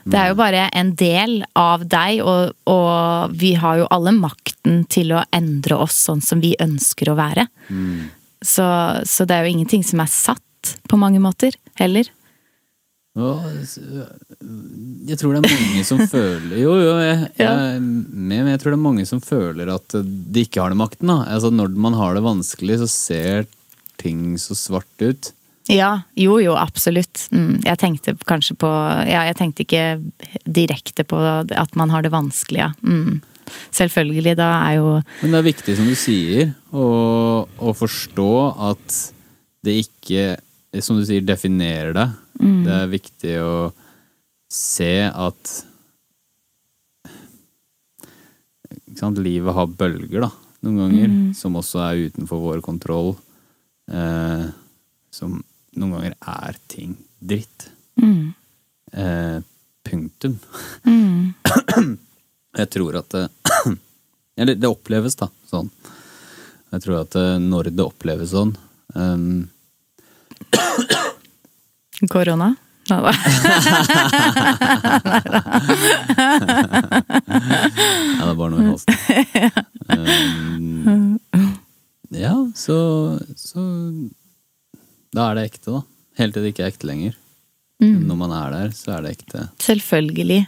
Det er jo bare en del av deg, og, og vi har jo alle makten til å endre oss sånn som vi ønsker å være. Så, så det er jo ingenting som er satt, på mange måter, heller. Ja, jeg tror det er mange som føler Jo, jo, jeg, jeg er med, men jeg tror det er mange som føler at de ikke har den makten. Da. Altså, når man har det vanskelig, så ser ting så svart ut. Ja, jo jo, absolutt. Mm, jeg tenkte kanskje på Ja, jeg tenkte ikke direkte på at man har det vanskelig, ja. Mm. Selvfølgelig, da er jo Men det er viktig, som du sier, å, å forstå at det ikke, som du sier, definerer deg. Det er viktig å se at sant, Livet har bølger, da, noen ganger, som også er utenfor vår kontroll. Eh, som noen ganger er ting dritt. Eh, punktum. Jeg tror at det Eller det oppleves, da, sånn. Jeg tror at eh, når det oppleves sånn um... korona. Nei da. Ja, det er bare noe i halsen. Um, ja, så, så Da er det ekte, da. Helt til det ikke er ekte lenger. Når man er der, så er det ekte. Selvfølgelig.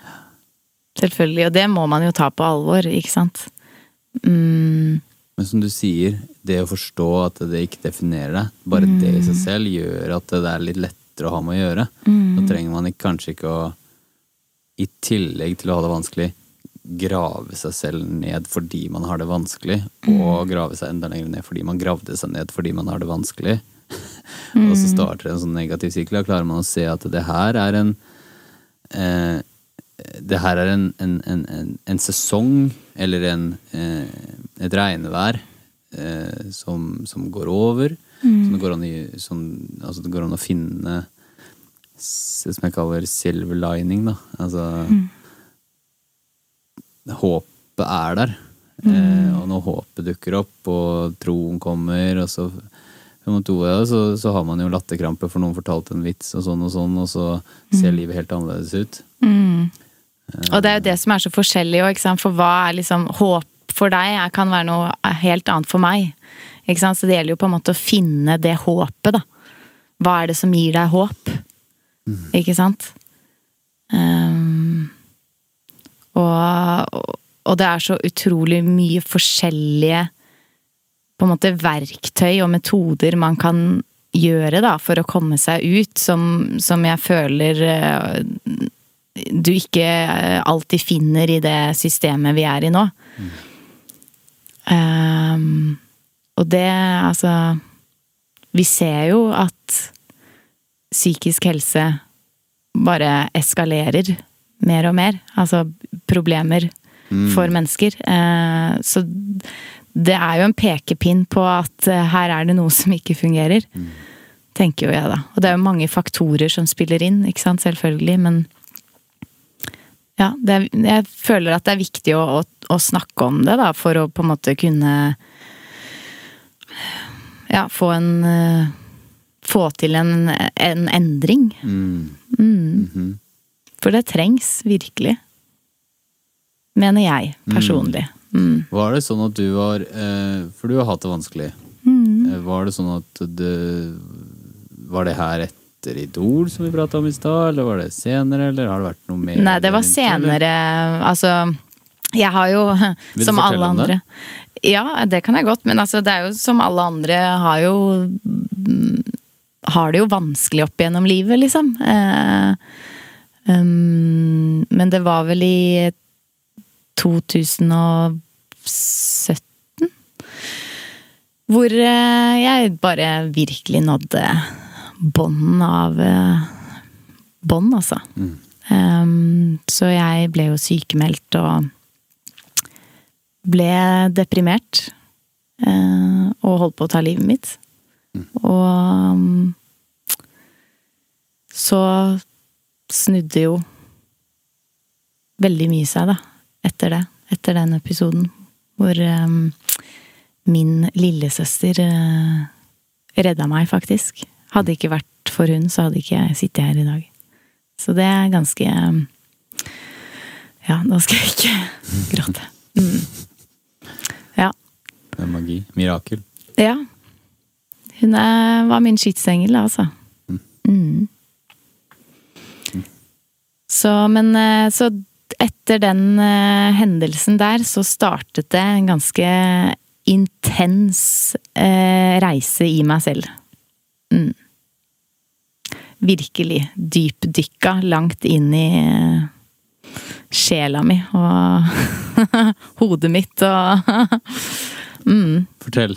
Selvfølgelig. Og det må man jo ta på alvor, ikke sant. Mm, Men som du sier, det å forstå at det ikke definerer deg, bare det i seg selv gjør at det er litt lettere å ha med å gjøre. Da trenger man ikke, kanskje ikke å, i tillegg til å ha det vanskelig, grave seg selv ned fordi man har det vanskelig, og grave seg enda lenger ned fordi man gravde seg ned fordi man har det vanskelig. Og så starter en sånn negativ sirkel. Da klarer man å se at det her er en eh, det her er en, en, en, en, en sesong, eller en, eh, et regnevær, eh, som, som går over. Som det, går i- som, altså det går an å finne som jeg kaller silver lining, da. Altså Håpet er der. Eh, og når håpet dukker opp, og troen kommer, og så om to år, så, så har man jo latterkrampe for noen fortalte en vits, og sånn og sånn, og så ser livet helt annerledes ut. Og det er jo det som er så forskjellig òg, for hva er liksom håp for deg Jeg kan være noe helt annet for meg. Ikke sant? Så det gjelder jo på en måte å finne det håpet, da. Hva er det som gir deg håp? Ikke sant? Um, og, og det er så utrolig mye forskjellige på en måte verktøy og metoder man kan gjøre da, for å komme seg ut, som, som jeg føler eh, du ikke alltid finner i det systemet vi er i nå. Ehm, og det, altså Vi ser jo at psykisk helse bare eskalerer mer og mer. Altså problemer for mennesker. Uh, så det er jo en pekepinn på at eh, her er det noe som ikke fungerer. Tenker jo jeg, da. Og det er jo mange faktorer som spiller inn, ikke sant, selvfølgelig, men ja, det jeg føler at det er viktig å, å, å snakke om det, da, for å på en måte kunne Ja, få en eh, Få til en, en endring. Mm. For det trengs virkelig. Mener jeg personlig. Mm. Var det sånn at du var eh, For du har hatt det vanskelig. Mm. Eh, Var det sånn at det Var det her etter Idol som vi prata om i stad, eller var det senere, eller har det vært noe mer? Nei, det var senere. Altså, jeg har jo, Vil som alle andre Ja, det kan jeg godt, men altså, det er jo som alle andre har jo mm, Har det jo vanskelig opp gjennom livet, liksom. Eh, um, men det var vel i 2017 hvor eh, jeg bare virkelig nådde bånden av eh, bånd, altså. Um, så jeg ble jo sykemeldt og ble deprimert. eh, og holdt på å ta livet mitt. Og um, så snudde jo veldig mye seg, da, etter det. Etter den episoden. Hvor um, min lillesøster uh, redda meg, faktisk. Hadde ikke vært for hun, så hadde ikke jeg sittet her i dag. Så det er ganske um, Ja, nå skal jeg ikke gråte. Mm. Ja. Det er magi. Mirakel. Ja. Hun er, var min skytsengel, altså. Mm. Så, men eh, Så etter den eh, hendelsen der, så startet det en ganske intens eh, reise i meg selv. Mm. Virkelig dypdykka langt inn i eh, sjela mi og hodet mitt og mm. Fortell.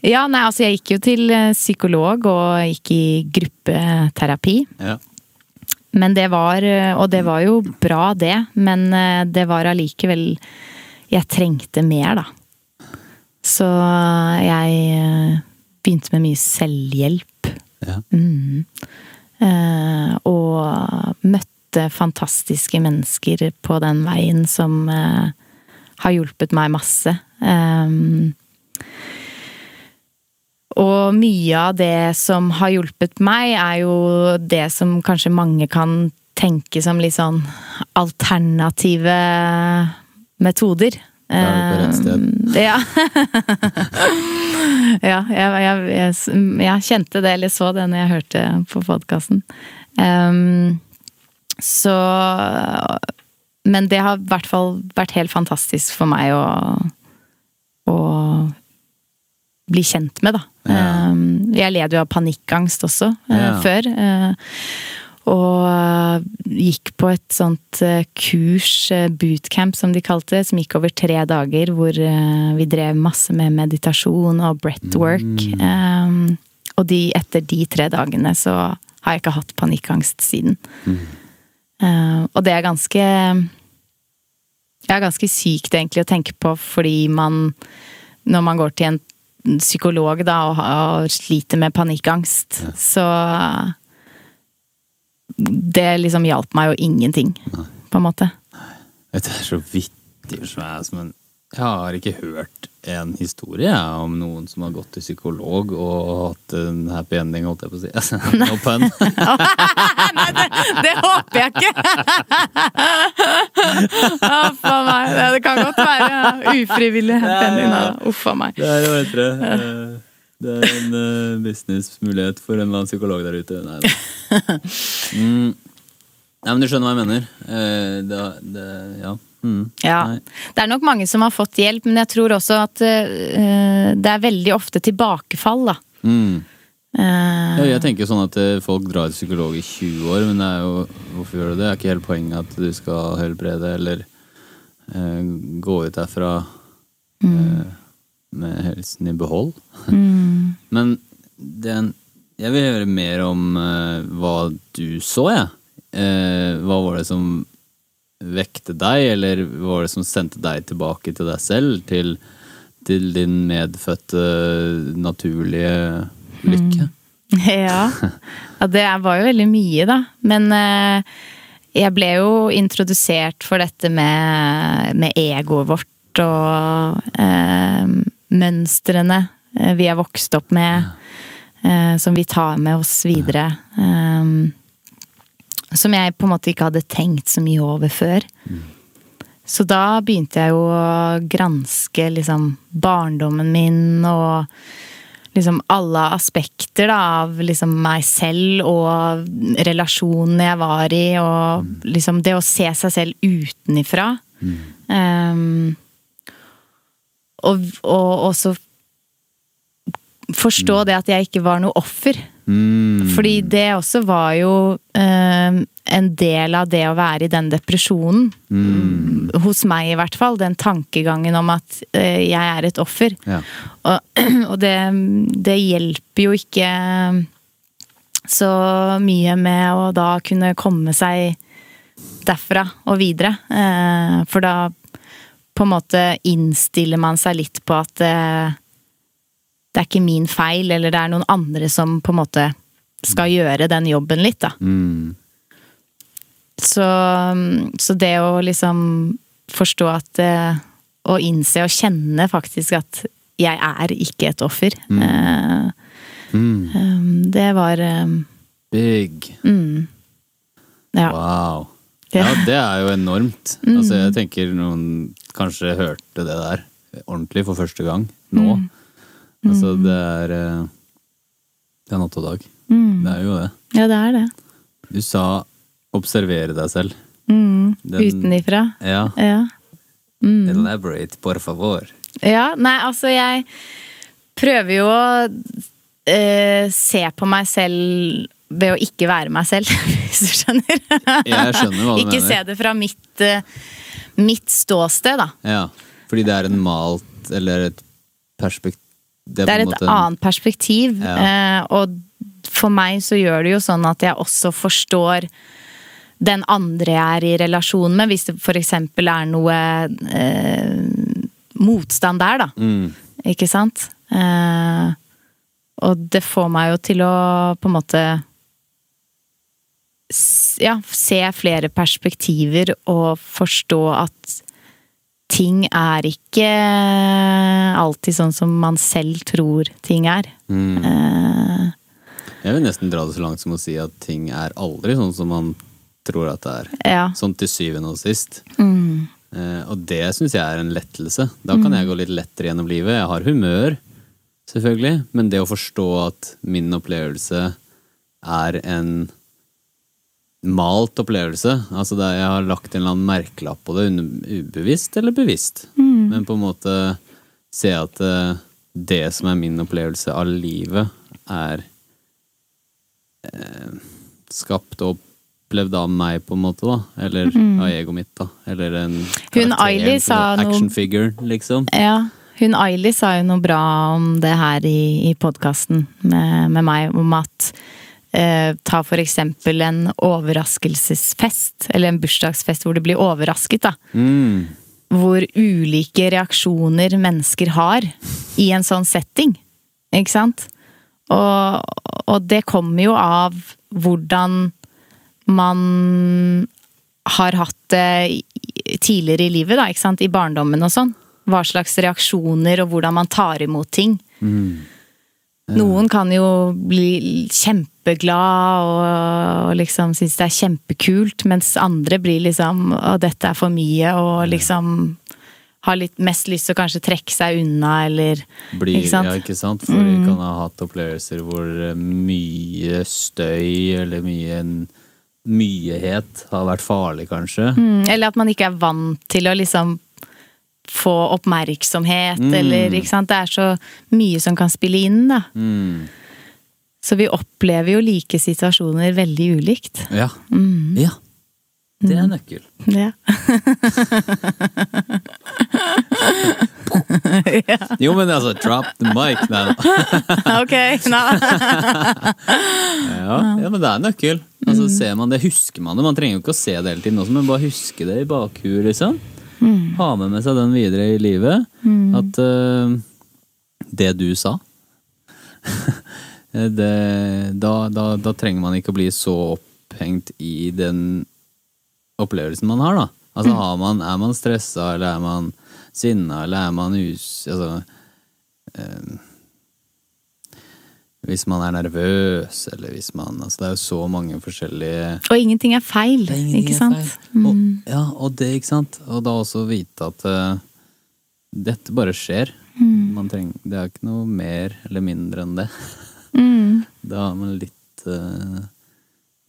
Ja, nei, altså jeg gikk jo til psykolog og gikk i gruppeterapi. Ja. Men det var eh, Og det var jo bra, det. Men eh, det var allikevel Jeg trengte mer, da. Så jeg eh, begynte med mye selvhjelp. ja. Mm. Og møtte fantastiske mennesker på den veien som har hjulpet meg masse. Um, og mye av det som har hjulpet meg, er jo det som kanskje mange kan tenke som litt sånn alternative metoder. Da er du på rett sted. Eh, Ja. ja, jeg, jeg, jeg, jeg kjente det, eller så det, når jeg hørte på podkasten. så Men det har i hvert fall vært helt fantastisk for meg å, å bli kjent med, da. Ja. Um, jeg led jo av panikkangst også eh, Ja. før. eh, og eh, gikk på et sånt kurs, bootcamp som de kalte det, som gikk over tre dager, hvor vi drev masse med meditasjon og breathwork. Mm. og de, etter de tre dagene så har jeg ikke hatt panikkangst siden. Mm. og det er ganske Det er ganske sykt egentlig å tenke på, fordi man Når man går til en psykolog da og, og sliter med panikkangst, så Det liksom hjalp meg jo ingenting, på en måte. Det er så vittig som jeg som men jeg har ikke hørt en historie om noen som har gått til psykolog og hatt en happy ending, holdt jeg på å si. Altså, no pun. Nei, det, det håper jeg ikke! Uff a meg. Det, kan godt være ufrivillig happy ending. Uff a meg. Det er jo etter det. Eh, Det er en eh, businessmulighet for en eller annen psykolog der ute. Nei, da. mm. Nei, men du skjønner hva jeg mener. Eh, det, det, ja. Mm. Ja. Det er nok mange som har fått hjelp, men jeg tror også at uh, det er veldig ofte tilbakefall, da. Mm. Uh, Ja, jeg tenker sånn at eh, folk drar til psykolog i 20 år, men det er jo, hvorfor gjør du det? Det er ikke hele poenget at du skal helbrede eller uh, gå ut derfra mm. med helsen i behold. mm, Men den, jeg vil høre mer om hva du så, jeg. Eh, hva var det som vekte deg, eller var det som sendte deg tilbake til deg selv? Til, til din medfødte naturlige lykke? ja. ja. Det var jo veldig mye, da. Men eh, jeg ble jo introdusert for dette med, med egoet vårt og eh, mønstrene eh, vi er vokst opp med, eh, som vi tar med oss videre. Eh, som jeg på en måte ikke hadde tenkt så mye over før. Så da begynte jeg jo å granske liksom barndommen min og liksom alle aspekter da, av liksom meg selv og relasjonene jeg var i, og liksom det å se seg selv utenifra. Um, og, og også forstå det at jeg ikke var noe offer. Mm. Fordi det også var jo eh, en del av det å være i den depresjonen. Hos meg i hvert fall. Den tankegangen om at eh, jeg er et offer. Ja. Og, og det, det hjelper jo ikke så mye med å da kunne komme seg derfra og videre. Eh, for da på en måte innstiller man seg litt på at eh, det er ikke min feil, eller det er noen andre som på en måte skal gjøre den jobben litt, da. Mm. Så, så det å liksom forstå at eh, Å innse og kjenne faktisk at jeg er ikke et offer. eh, Mm. eh, det var um, Big. mm, Ja. Wow. Ja. Det er jo enormt. Altså, jeg tenker noen kanskje hørte det der ordentlig for første gang nå. Altså, det er eh, Det er natt og dag. Mm. Det er jo det. ja, det er det. Du sa 'observere deg selv'. Mm, Den- Utenifra. Ja. Ja. Mm. Elaborate, por favor. Ja, nei, altså jeg prøver jo å eh, se på meg selv ved å ikke være meg selv, hvis du skjønner. Jeg skjønner hva du ikke mener. se det fra mitt, eh, mitt ståsted, da. Ja, fordi det er en malt eller et perspektiv Det er et annet perspektiv. Ja. Eh, og for meg så gjør det jo sånn at jeg også forstår den andre jeg er i relasjon med, hvis det for eksempel er noe eh, motstand der, da. Mm. Ikke sant? Eh, og det får meg jo til å på en måte Ja, se flere perspektiver og forstå at ting er ikke alltid sånn som man selv tror ting er. Mm. Eh, Jeg vil nesten dra det så langt som å si at ting er aldri sånn som man tror at det er. ja. Sånn til syvende og sist. Mm. Eh, og det syns jeg er en lettelse. Da kan jeg gå litt lettere gjennom livet. Jeg har humør, selvfølgelig, men det å forstå at min opplevelse er en malt opplevelse Altså det, jeg har lagt en eller annen merkelapp på det, ubevisst eller bevisst. Men på en måte se at eh, det som er min opplevelse av livet, er eh, skapt og opplevd av meg, på en måte, da. Eller av egoet mitt, da. Eller en Mm. Hun Ailey sa sånn noe- Action figure, liksom. Ja, hun Ailey sa jo noe bra om det her i, i podkasten med, med meg, om at eh, Ta for eksempel en overraskelsesfest, eller en bursdagsfest hvor du blir overrasket, da. Mm. Hvor ulike reaksjoner mennesker har i en sånn setting. Ikke sant? Og, og det kommer jo av hvordan man har hatt det tidligere i livet, da, ikke sant? I barndommen og sånn. Hva slags reaksjoner og hvordan man tar imot ting. Noen kan jo bli kjempeglad og, og liksom synes det er kjempekult, mens andre blir liksom Å, dette er for mye, og liksom har litt mest lyst til å kanskje trekke seg unna, eller Blir, Ikke sant? Ja, ikke sant? For vi kan ha hatt opplevelser hvor mye støy eller mye myhet har vært farlig, kanskje. Mm, Eller at man ikke er vant til å liksom få oppmerksomhet, eller ikke sant. Det er så mye som kan spille inn, da. Mm. Så vi opplever jo like situasjoner veldig ulikt. Ja. ja. Det er nøkkel. Ja. Jo, men altså, drop the mic. Nei, da. ok. Ja, ja, men det er nøkkel. Altså, ser man det, husker man det. Man trenger jo ikke å se det hele tiden også, men bare huske det i bakhuet, liksom. Ha med med seg den videre i livet. At uh, det du sa det, da, da, da trenger man ikke å bli så opphengt i den opplevelsen man har, da. Altså, har man, er man stressa, eller er man sinna, eller er man us... Altså eh, Hvis man er nervøs, eller hvis man Altså, det er jo så mange forskjellige Og ingenting er feil, ingenting ikke sant? feil. Og, ja, og det, ikke sant. Og da også vite at eh, dette bare skjer. Man trenger, det er ikke noe mer eller mindre enn det. Mm. Da har man litt uh,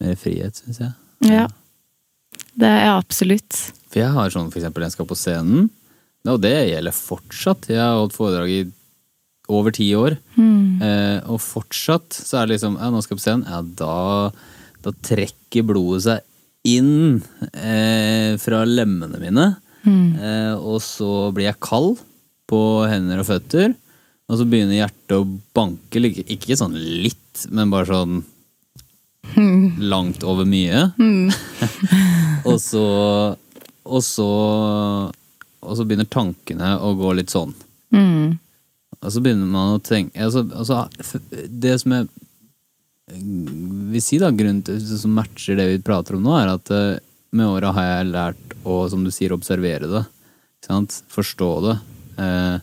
mer frihet, syns jeg. Ja. Det er absolutt. For jeg har sånn for eksempel jeg skal på scenen, og det gjelder fortsatt. Jeg har holdt foredrag i over ti år, eh, og fortsatt så er det liksom Ja, nå skal jeg på scenen. Ja, da, da trekker blodet seg inn eh, fra lemmene mine. Eh, og så blir jeg kald på hender og føtter. Og så begynner hjertet å banke. Ikke sånn litt, men bare sånn langt over mye. og så Og så Og så begynner tankene å gå litt sånn. Mm. Og så begynner man å tenke altså, altså, Det som jeg vil si, da, grunnen til som matcher det vi prater om nå, er at eh, med åra har jeg lært å, som du sier, observere det. Forstå det. Eh,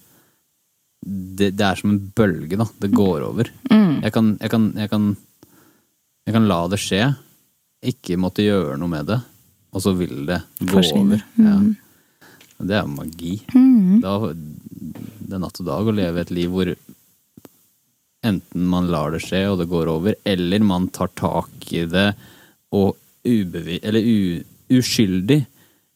det. Det er som en bølge, da. Det går over. Jeg, kan, jeg, kan, jeg, kan, jeg kan la det skje, ikke måtte gjøre noe med det, og så vil det gå Forsvinner. over. Ja. Og Det er magi. magi. Da, det er natt og dag å leve et liv hvor enten man lar det skje og det går over, eller man tar tak i det og ubevi uskyldig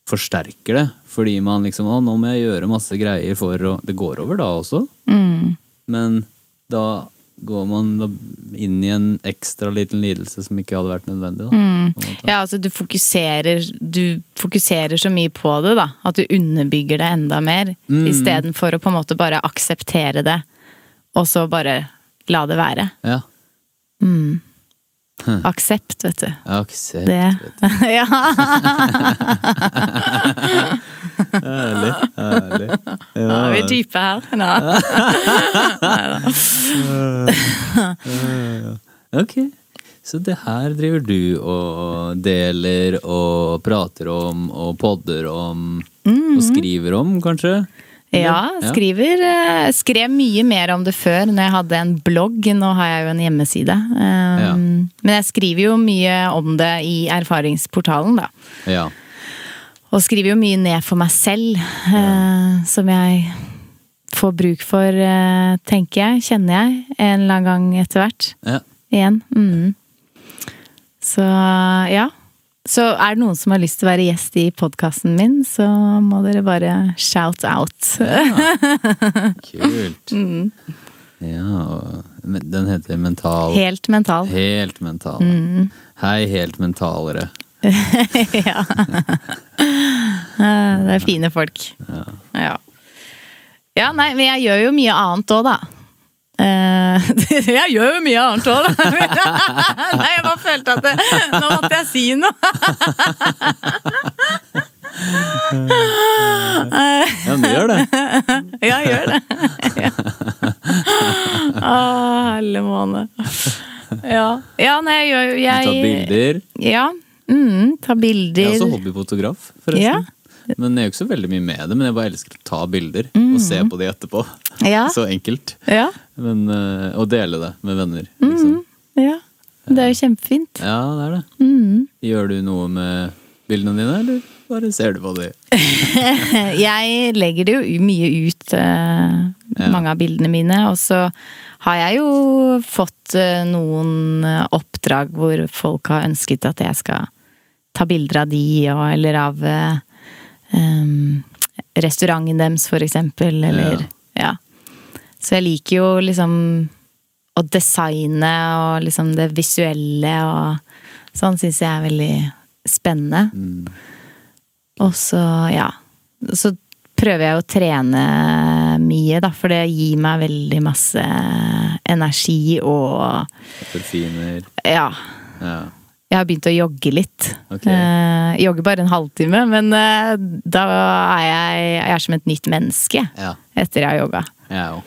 forsterker det. Fordi man liksom Å, nå må jeg gjøre masse greier for å Det går over da også, Mm. men da går man inn i en ekstra liten lidelse som ikke hadde vært nødvendig. Da, på. Ja, altså du fokuserer, du fokuserer så mye på det, da. At du underbygger det enda mer. Mm. Istedenfor å på en måte bare akseptere det, og så bare la det være. Ja. Aksept, vet du. Aksept. Det Ja. Herlig. herlig. Nå er vi dype her. Nå. Ok, så det her driver du og deler og prater om og podder om og skriver om, kanskje? Ja, skriver, eh, skrev mye mer om det før når jeg hadde en blogg. Nå har jeg jo en hjemmeside. Um, Ja. Men jeg skriver jo mye om det i erfaringsportalen, da. Ja. Og skriver jo mye ned for meg selv, eh, som jeg får bruk for, uh, tenker jeg, kjenner jeg, en eller annen gang etter hvert. ja. Igjen. Mm. Så ja. Så er det noen som har lyst til å være gjest i podkasten min, så må dere bare shout out. Kult. Ja, og den heter Mental. Mm. Helt mental. Helt mental. Mm. Hei, helt mentalere. ja. Det er fine folk. Ja. ja, nei, men jeg gjør jo mye annet òg, da. Eh, jeg gjør jo mye annet òg, da. Nei, jeg bare følte at det, nå måtte jeg si noe. Ja, men gjør det. Ja, jeg gjør det. Ja. Å, helle måne. Ja. ja, nei, jeg gjør jo Du tar bilder. Ja. Mm, bilder Jeg er også hobbyfotograf, forresten. Men jeg gjør ikke så veldig mye med det, men jeg bare elsker å ta bilder og se på de etterpå. Mm. Ja. Så enkelt. Ja. Men, eh, og dele det med venner. Liksom. ja. Det er jo kjempefint. Ja, det er det. Mm. Gjør du noe med bildene dine, eller bare ser du på de? Jeg legger det jo mye ut, eh, mange av bildene mine. Og så har jeg jo fått eh, noen eh, oppdrag hvor folk har ønsket at jeg skal ta bilder av de, og, eller av em, restauranten deres, for eksempel. Eller ja. Så jeg liker jo liksom å designe og liksom det visuelle og sånn syns jeg er veldig spennende. Og så, ja. Så prøver jeg å trene mye, da, for det gir meg veldig masse energi og Parfymer. Ja. Ja. Jeg har begynt å jogge litt. Okay. Uh, jogger bare en halvtime, men uh, da er jeg, jeg er som et nytt menneske Ja. etter jeg har jogga. Òg.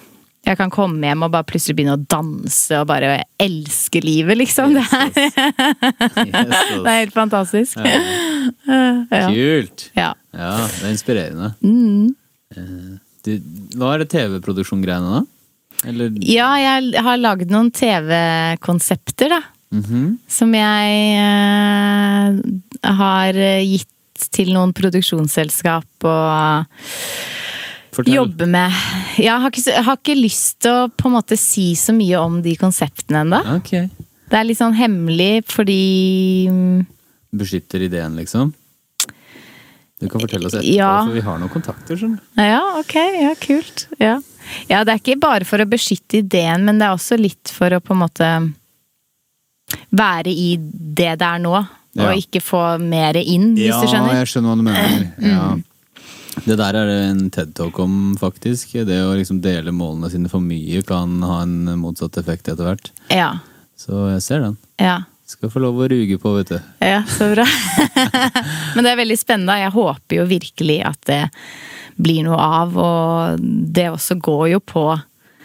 Jeg kan komme hjem og bare plutselig begynne å danse og bare elske livet, liksom. Det er, det er helt fantastisk. Ja. Kult! Ja. Ja, det er inspirerende. Mm. Du, hva er det TV-produksjon-greiene, da? Eller Ja, jeg har lagd noen TV-konsepter, da. Mhm. Som jeg eh, har gitt til noen produksjonsselskap og Fortell. jobber med. Jeg har ikke, har ikke lyst til å på en måte si så mye om de konseptene ennå. Okay. Det er litt sånn hemmelig fordi mm, Beskytter ideen, liksom? Du kan fortelle oss etterpå, Ja. for vi har noen kontakter. Sånn. Ja, ok. Ja, kult. Ja. ja, det er ikke bare for å beskytte ideen, men det er også litt for å på en måte være i det det er nå. Ja. Og ikke få mer inn, hvis du skjønner. jeg skjønner hva du mener. Mm. Ja. Det der er det en TED-talk om, faktisk. Det å liksom dele målene sine for mye kan ha en motsatt effekt etter hvert. Ja. Så jeg ser den. Ja. Skal få lov å ruge på, vet du. Ja, så bra. Men det er veldig spennende. Jeg håper jo virkelig at det blir noe av, og det også går jo på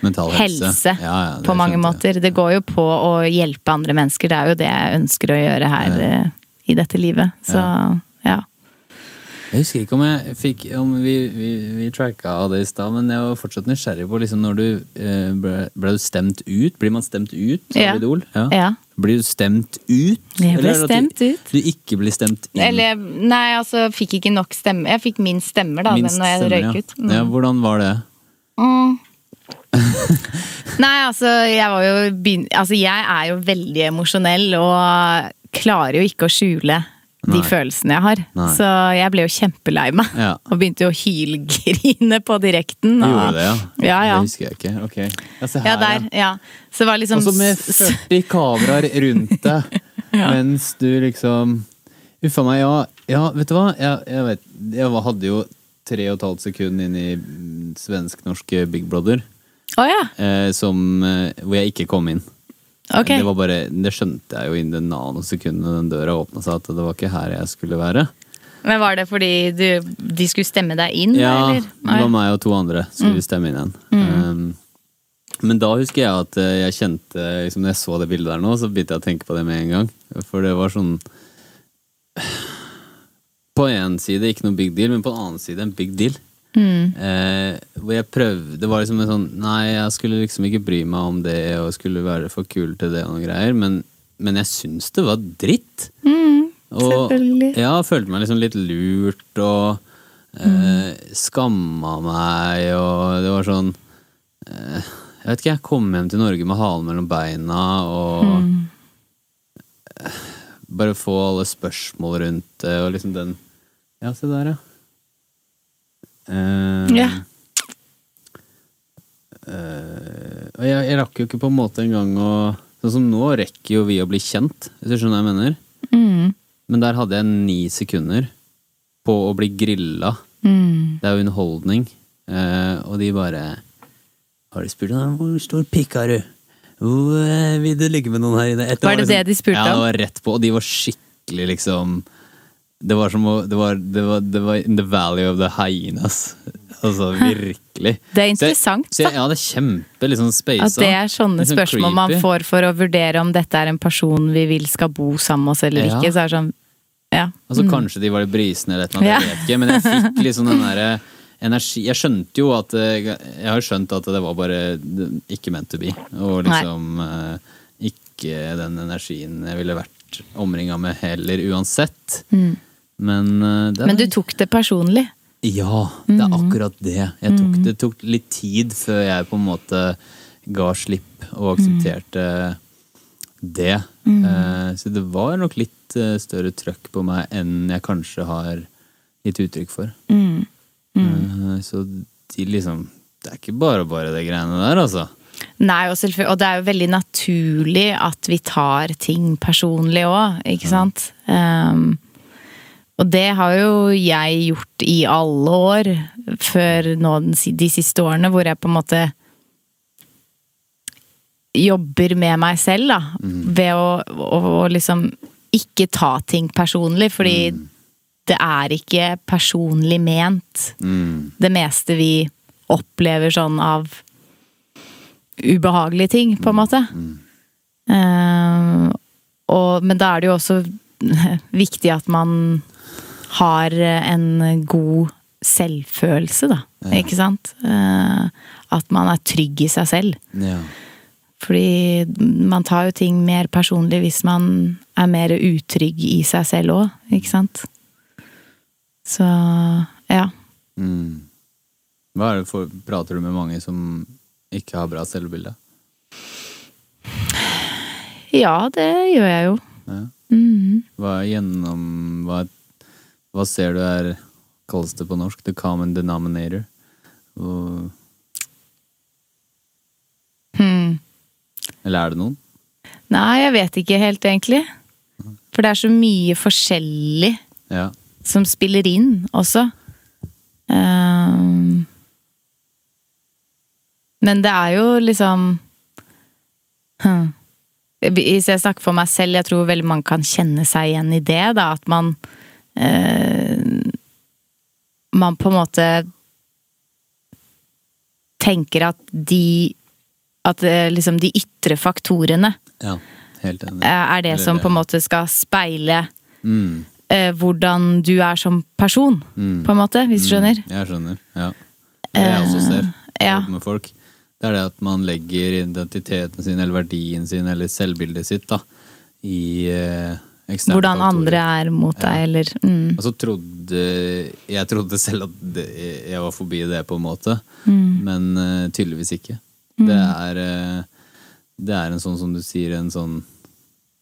Mental helse. helse Ja, ja, på mange måter. Det går jo på å hjelpe andre mennesker. Det er jo det jeg ønsker å gjøre her ja. i dette livet. Så ja. Jeg husker ikke om jeg fikk om vi, vi, vi tracka det i stad, men jeg var fortsatt nysgjerrig på liksom når du eh, ble, ble du stemt ut? Blir man stemt ut av. Idol? Ja. Blir du stemt ut? Jeg ble Eller er stemt du, ut. Du ikke blir stemt inn? Eller nei, altså fikk ikke nok stemme. Jeg fikk minst stemmer da Minst når jeg stemmer, røyk ut. Mm. Ja, hvordan var det? Nei, altså jeg var jo Altså jeg er jo veldig emosjonell og klarer jo ikke å skjule de Nei. følelsene jeg har. Nei. Så jeg ble jo kjempelei meg. Ja. Og begynte jo å hylgrine på direkten. Og- gjorde det, ja? Ja, ja. Det husker jeg ikke. Ok. Ja, se her, Ja, der. Ja. Så det var liksom Og så med 40 kameraer rundt deg, mens du liksom Uffa meg, ja, ja, vet du hva? Jeg, jeg, vet, jeg hadde jo tre og et halvt sekund inn i svensk-norske Big Brother, Å ja. eh, som, eh, hvor jeg ikke kom inn. Okay. Det, var bare, det skjønte jeg jo innen det nanosekundet den døra åpna seg, at det var ikke her jeg skulle være. Men var det fordi du, de skulle stemme deg inn, Ja, eller? det var meg og to andre skulle stemme inn igjen. Um, men da husker jeg at eh, jeg kjente liksom, Når jeg så det bildet der nå, så begynte jeg å tenke på det med en gang. For det var sånn På en side ikke noe big deal, men på en annen side en big deal. Eh, hvor jeg prøvde Det var liksom en sånn Nei, jeg skulle liksom ikke bry meg om det og skulle være for kul til det og noen greier, men, men jeg syns det var dritt. Og selvfølgelig. ja, følte meg liksom litt lurt og eh, skamma meg og det var sånn eh, Jeg vet ikke, jeg kom hjem til Norge med halen mellom beina og eh, bare få alle spørsmål rundt det, og liksom den Ja, se der, ja. Eh, Ja. uh, og jeg, jeg rakk jo ikke på en måte engang å Sånn som nå rekker jo vi å bli kjent, hvis du skjønner hva jeg mener. Mm. Men der hadde jeg ni sekunder på å bli grilla. Mm. Det er jo underholdning. Uh, og de bare Har de spurt om hvor stor pikk har du? Hvor, eh, vil du ligge med noen her inne? Etter Var det det de spurte om? ja, det var rett på. Og de var skikkelig liksom Det var som å Det var, det var, det var in the valley of the hyenas. Altså virkelig. Det er interessant, Så jeg, ja, det er kjempe liksom space, At det er sånne sånn spørsmål man får for å vurdere om dette er en person vi vil skal bo sammen med oss eller Ja. ikke. Så er det sånn, ja. Altså Kanskje de var litt brisne eller et eller annet, Ja. jeg vet ikke. Men jeg fikk liksom den derre energi Jeg skjønte jo at eh, Jeg har skjønt at det var bare ikke meant to be. Og liksom Nei. ikke den energien jeg ville vært omringa med heller, uansett. Men eh, Mm. Men du tok det personlig. Ja, det er akkurat det. Jeg tok, Det tok litt tid før jeg på en måte ga slipp og aksepterte det. Eh, Så det var nok litt eh, større trøkk på meg enn jeg kanskje har gitt uttrykk for. Eh, Så de liksom Det er ikke bare bare det greiene der, altså. Nei, og, og det er jo veldig naturlig at vi tar ting personlig òg, ikke sant? Um, og det har jo jeg gjort i alle år, før nå de siste årene, hvor jeg på en måte jobber med meg selv, da. Ved å, å, å liksom ikke ta ting personlig, fordi det er ikke personlig ment Mm. det meste vi opplever sånn av ubehagelige ting, på en måte. Uh, og, men da er det jo også viktig at man har en god selvfølelse, da. Ikke sant? Eh, at man er trygg i seg selv. Ja. Fordi man tar jo ting mer personlig hvis man er mer utrygg i seg selv òg, ikke sant? Så ja. Mm. Hva er det for, prater du med mange som ikke har bra selvbilde? Ja, det gjør jeg jo. Ja. Mhm. Hva er gjennom hva, hva ser du er kalles det på norsk? The common denominator. Og, Hmm. eller er det noen? Nei, jeg vet ikke helt, egentlig. For det er så mye forskjellig Ja. som spiller inn også. Um, men det er jo liksom hm. Hvis jeg snakker for meg selv, jeg tror veldig mange kan kjenne seg igjen i det. Da, at man Man på en måte tenker at de At eh, liksom de ytre faktorene ja. Helt enig. eh, er det som på en måte skal speile Mm. eh, hvordan du er som person, Mm. på en måte, hvis du skjønner. Jeg skjønner. Ja. Det jeg også ser Eh, ja. med folk, det er det at man legger identiteten sin eller verdien sin eller selvbildet sitt da, i eksterne Hvordan andre er mot deg, eller mm, Og så trodde Jeg trodde selv at det, jeg var forbi det, på en måte. Mm. Men uh, tydeligvis ikke. Det er uh, Det er en sånn som du sier, en sånn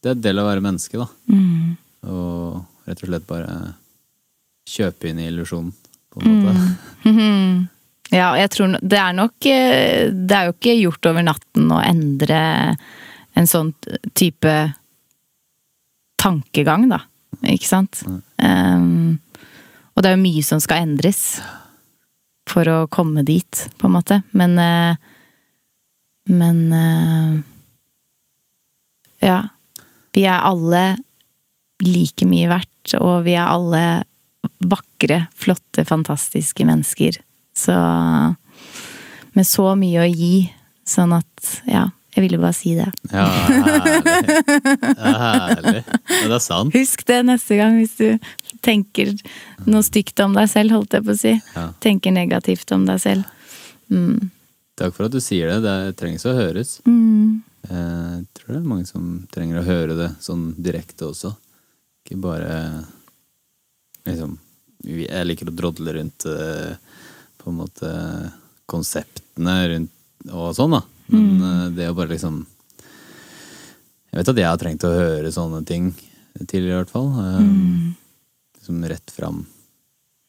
Det er en del av å være menneske, da. mm, Og rett og slett bare kjøpe inn i illusjonen, på en måte. mhm. Ja, jeg tror det er nok eh, Det er jo ikke gjort over natten å endre en sånn type tankegang, da. Ikke sant? Um, og det er jo mye som skal endres for å komme dit, på en måte. Men eh, Men eh, Ja. Vi er alle like mye verdt, og vi er alle vakre, flotte, fantastiske mennesker. Så Med så mye å gi. Sånn at Ja, jeg ville bare si det. Ja, herlig. Er herlig. Ja, det er sant. Husk det neste gang hvis du tenker noe stygt om deg selv, holdt jeg på å si. Ja. Tenker negativt om deg selv. Mm. Takk for at du sier det. Det trengs å høres. Mm. Eh, Jeg tror det er mange som trenger å høre det sånn direkte også. Ikke bare liksom Jeg liker å drodle rundt eh, på en måte konseptene rundt og sånn, da. Men mm. det å bare liksom Jeg vet at jeg har trengt å høre sånne ting tidligere, i hvert fall. Mm. Liksom rett fram,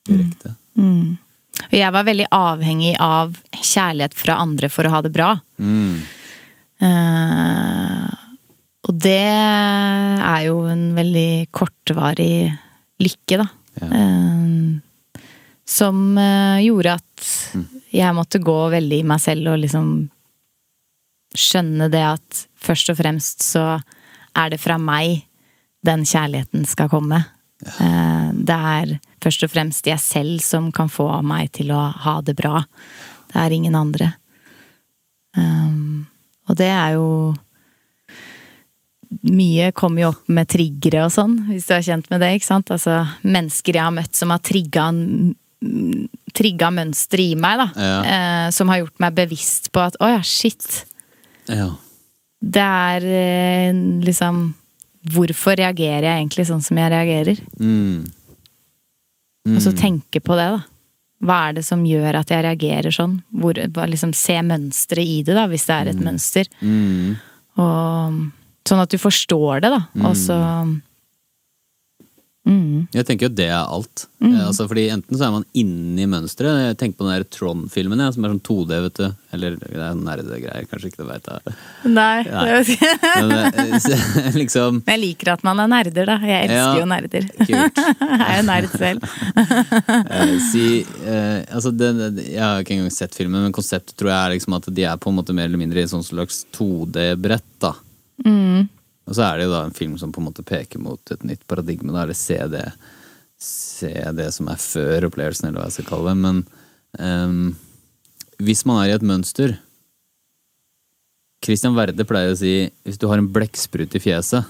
direkte. Mm. Og jeg var veldig avhengig av kjærlighet fra andre for å ha det bra. Mm. Uh, og det er jo en veldig kortvarig lykke, da. Ja. Uh, som uh, gjorde at jeg måtte gå veldig i meg selv og liksom skjønne det at først og fremst så er det fra meg den kjærligheten skal komme. Ja. Det er først og fremst jeg selv som kan få meg til å ha det bra. Det er ingen andre. Um, og det er jo Mye kommer jo opp med triggere og sånn, hvis du er kjent med det. ikke sant? Altså Mennesker jeg har møtt som har trigga, trigga mønstre i meg, da. Ja. Eh, som har gjort meg bevisst på at å ja, shit. Ja. Det er eh, liksom Hvorfor reagerer jeg egentlig sånn som jeg reagerer? Mm. Mm. Og så tenke på det, da. Hva er det som gjør at jeg reagerer sånn? Hvor, liksom Se mønsteret i det, da, hvis det er et mønster. Mm. Og, sånn at du forstår det, da. Og så mm. Jeg tenker jo det er alt. Mm. Altså, fordi Enten så er man inni mønsteret. Jeg tenker på den der Tron-filmen, som er sånn 2D, vet du. Eller det er nerdegreier, kanskje ikke det veit jeg. Nei. Nei. det vet jeg. Men eh, liksom Men jeg liker at man er nerder, da. Jeg elsker Ja. jo nerder. Kult. jeg er jo nerd selv. Eh, si eh, altså det, det, Jeg har ikke engang sett filmen, men konseptet tror jeg er liksom at de er på en måte mer eller mindre i sånn slags 2D-brett. da Og så er det jo da en film som på en måte peker mot et nytt paradigme, da, eller se det Se det som er før opplevelsen, eller hva jeg skal kalle det. Men um, hvis man er i et mønster Christian Werde pleier å si hvis du har en blekksprut i fjeset,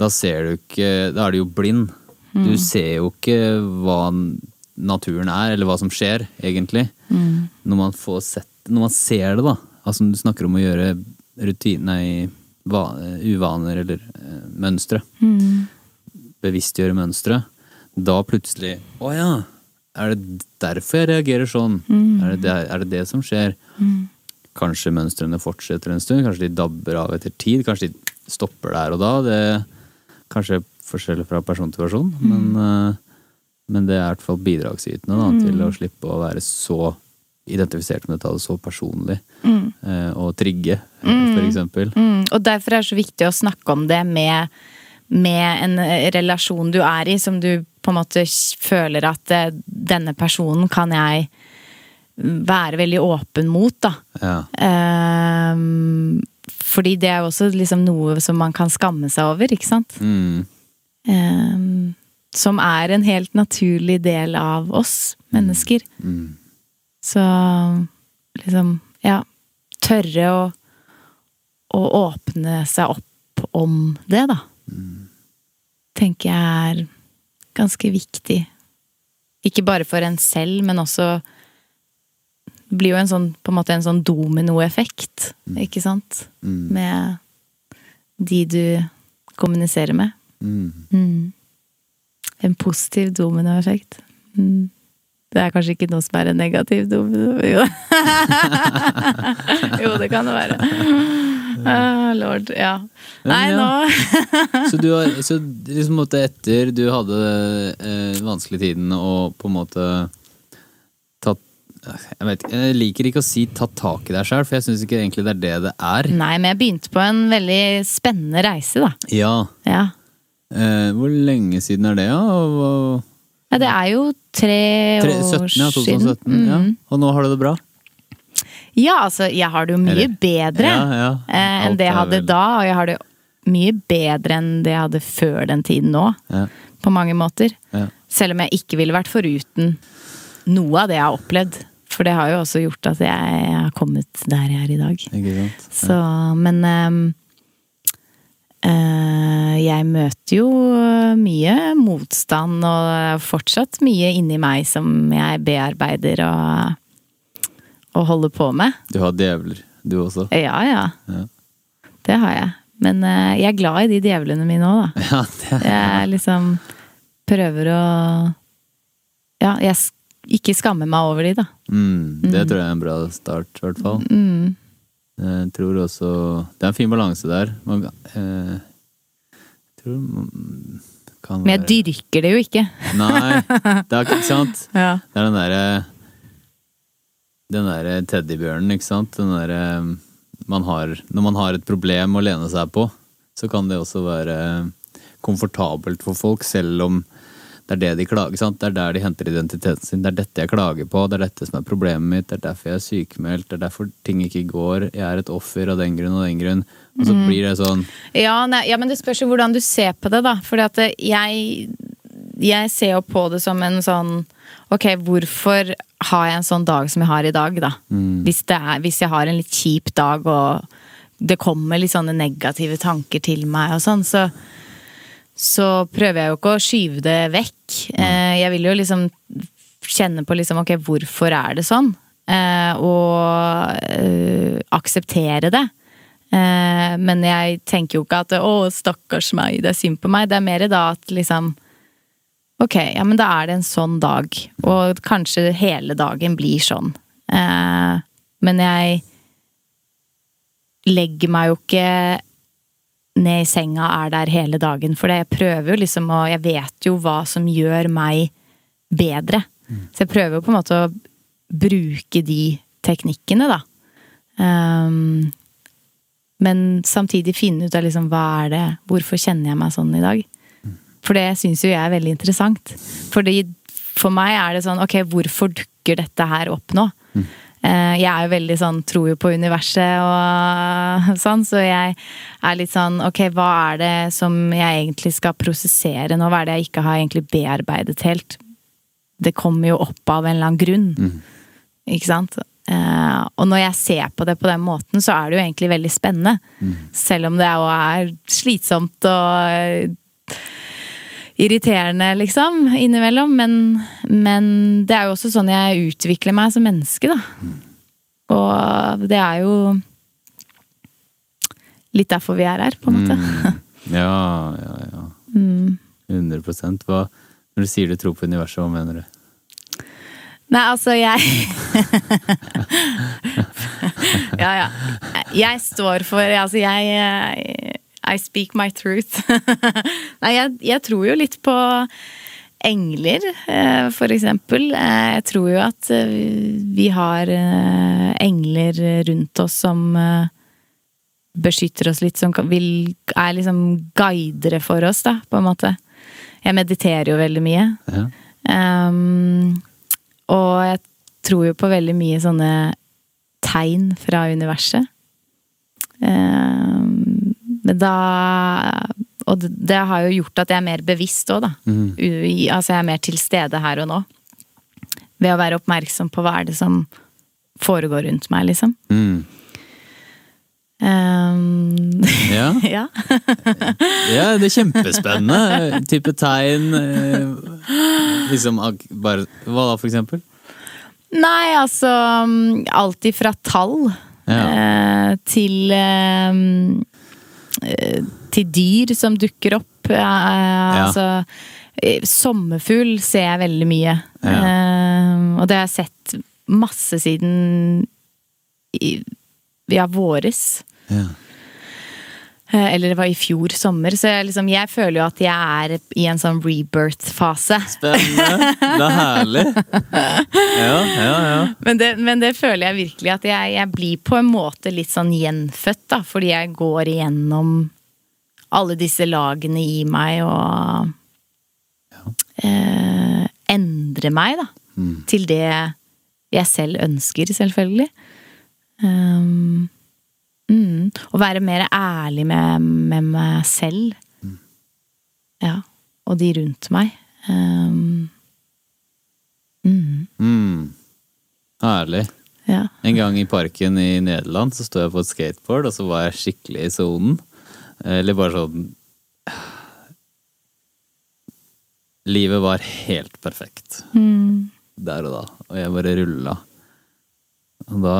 da ser du ikke Da er du jo blind. Du ser jo ikke hva naturen er, eller hva som skjer, egentlig. Når man får sett Når man ser det, da. Altså du snakker om å gjøre rutine va, uvaner eller eh, mønstre. Bevisstgjøre mønstre. Da plutselig Å ja! Er det derfor jeg reagerer sånn? Er, det det, er det det som skjer? Kanskje mønstrene fortsetter en stund, kanskje de dabber av etter tid. Kanskje de stopper der og da. Det Kanskje forskjell fra person til person, men, eh, men det er i hvert fall bidragsytende da, til å slippe å være så identifisert med dette så personlig. Mm. og trigge, eh, for eksempel. Mm, og derfor er det så viktig å snakke om det med, med en eh, relasjon du er i, som du på en måte føler at eh, denne personen kan jeg være veldig åpen mot, da. Ja. Um, fordi det er jo også liksom noe som man kan skamme seg over, ikke sant? Mm. Um, som er en helt naturlig del av oss mennesker. Mm. Så liksom, ja Tørre å, å åpne seg opp om det, da. Tenker jeg er ganske viktig. Ikke bare for en selv, men også Det blir jo en sånn, på en måte en sånn dominoeffekt, ikke sant? Mm. Med de du kommuniserer med. Mm. Mm. En positiv dominoeffekt. Mm. Det er kanskje ikke noe som er en negativ domino... Jo, jo det kan det være. Uh, lord, ja. Nei, ja. nå Så, du har, så liksom etter du hadde eh, vanskelig tiden og på en måte tatt jeg, vet, jeg liker ikke å si 'tatt tak i deg sjøl', for jeg syns ikke egentlig det er det det er. Nei, men jeg begynte på en veldig spennende reise, da. Ja. Ja. Eh, hvor lenge siden er det, da? ja? Ja det er jo tre, tre, år 17, ja, siden. 2017. Ja. Mm. Og nå har du det bra? Ja, altså, jeg har det jo mye Eller- bedre Ja, eh, enn det jeg hadde da, og jeg har det mye bedre enn det jeg hadde før den tiden nå. Ja. På mange måter. Ja. Selv om jeg ikke ville vært foruten noe av det jeg har opplevd. For det har jo også gjort at jeg har kommet der jeg er i dag. Så, men eh, jeg møter jo mye motstand, og fortsatt mye inni meg som jeg bearbeider og, og holder på med. Du har djevler, du også? Ja, ja. Ja. Det har jeg. Men eh, jeg er glad i de djevlene mine òg, da. Ja, det Jeg liksom prøver å Ja, jeg ikke skammer meg over de, da. mm, Det tror jeg er en bra start, i hvert fall. Mm. Jeg tror også Det er en fin balanse der. Man, eh, jeg tror man kan Men jeg være- dyrker det jo ikke. Nei, det er ikke sant. Ja. Det er den derre Den derre teddybjørnen, ikke sant. Den derre man har Når man har et problem å lene seg på, så kan det også være komfortabelt for folk, selv om det er det de klager, sant? Det er der de henter identiteten sin. Det er dette jeg klager på, det er dette som er problemet mitt, det er derfor jeg er sykemeldt, det er derfor ting ikke går, jeg er et offer av den grunn og den grunn. Og så blir det sånn Ja, nei, ja, men det spørs jo hvordan du ser på det, da. Fordi at jeg, jeg ser jo på det som en sånn Ok, hvorfor har jeg en sånn dag som jeg har i dag, da? Hvis, det er, hvis jeg har en litt kjip dag, og det kommer litt sånne negative tanker til meg og sånn, så så prøver jeg jo ikke å skyve det vekk. Eh, jeg vil jo liksom kjenne på liksom, ok, hvorfor er det sånn? Eh, og eh, akseptere det. Eh, men jeg tenker jo ikke at å, stakkars meg, det er synd på meg. Det er mer da at liksom Ok, ja, men da er det en sånn dag. Og kanskje hele dagen blir sånn. Eh, men jeg legger meg jo ikke ned i senga er der hele dagen. For jeg prøver jo liksom å Jeg vet jo hva som gjør meg bedre. Så jeg prøver jo på en måte å bruke de teknikkene, da. Um, men samtidig finne ut av liksom hva er det Hvorfor kjenner jeg meg sånn i dag? For det syns jo jeg er veldig interessant. Fordi for meg er det sånn ok, hvorfor dukker dette her opp nå? Eh, Jeg er jo veldig sånn, tror jo på universet og sånn, så jeg er litt sånn ok, hva er det som jeg egentlig skal prosessere nå? Hva er det jeg ikke har egentlig bearbeidet helt? Det kommer jo opp av en eller annen grunn. Ikke sant? Eh, og når jeg ser på det på den måten, så er det jo egentlig veldig spennende. Selv om det jo er slitsomt og eh, irriterende, liksom, innimellom. Men, men det er jo også sånn jeg utvikler meg som menneske, da. Og det er jo litt derfor vi er her, på en måte. mm, Ja, ja, ja. Mm. 100 Hva, Når du sier du tror på universet, hva mener du? Nei, altså, jeg Ja, ja. Jeg står for Altså, jeg I speak my truth. Nei, jeg, jeg tror jo litt på engler, eh, for eksempel. Eh, Jeg tror jo at eh, vi har engler rundt oss som beskytter oss litt, som vil, er liksom guidere for oss, da, på en måte. Jeg mediterer jo veldig mye. Ja. Um, og jeg tror jo på veldig mye sånne tegn fra universet. Um, men da Og det, har jo gjort at jeg er mer bevisst òg, da. Mm. U- altså jeg er mer til stede her og nå. Ved å være oppmerksom på hva er det som foregår rundt meg, liksom. Mm. Um, ja. ja. Ja, det er kjempespennende. Type tegn eh, Liksom bare Hva da, for eksempel? Nei, altså um, Alt ifra tall Ja. eh, til eh, Til dyr som dukker opp. Ja. Altså eh, Sommerfugl ser jeg veldig mye. Eh, og det har jeg sett masse siden i, ja, våres. Ja. Eh, Eller det var i fjor sommer. Så jeg, liksom, jeg føler jo at jeg er i en sånn rebirth-fase. Spennende. Det er herlig. Ja, ja, ja. Men det, men det føler jeg virkelig at jeg, jeg blir på en måte litt sånn gjenfødt, da. Fordi jeg går igjennom alle disse lagene i meg og eh, endrer meg, da. Til det jeg selv ønsker, selvfølgelig. Um, mm, å være mer ærlig med, med meg selv. Ja. Og de rundt meg. Um, mm, Mm. Herlig. ja. En gang i parken i Nederland så sto jeg på et skateboard, og så var jeg skikkelig i sonen. Eller bare sånn Livet var helt perfekt Mm. der og da, og jeg bare rulla. Og da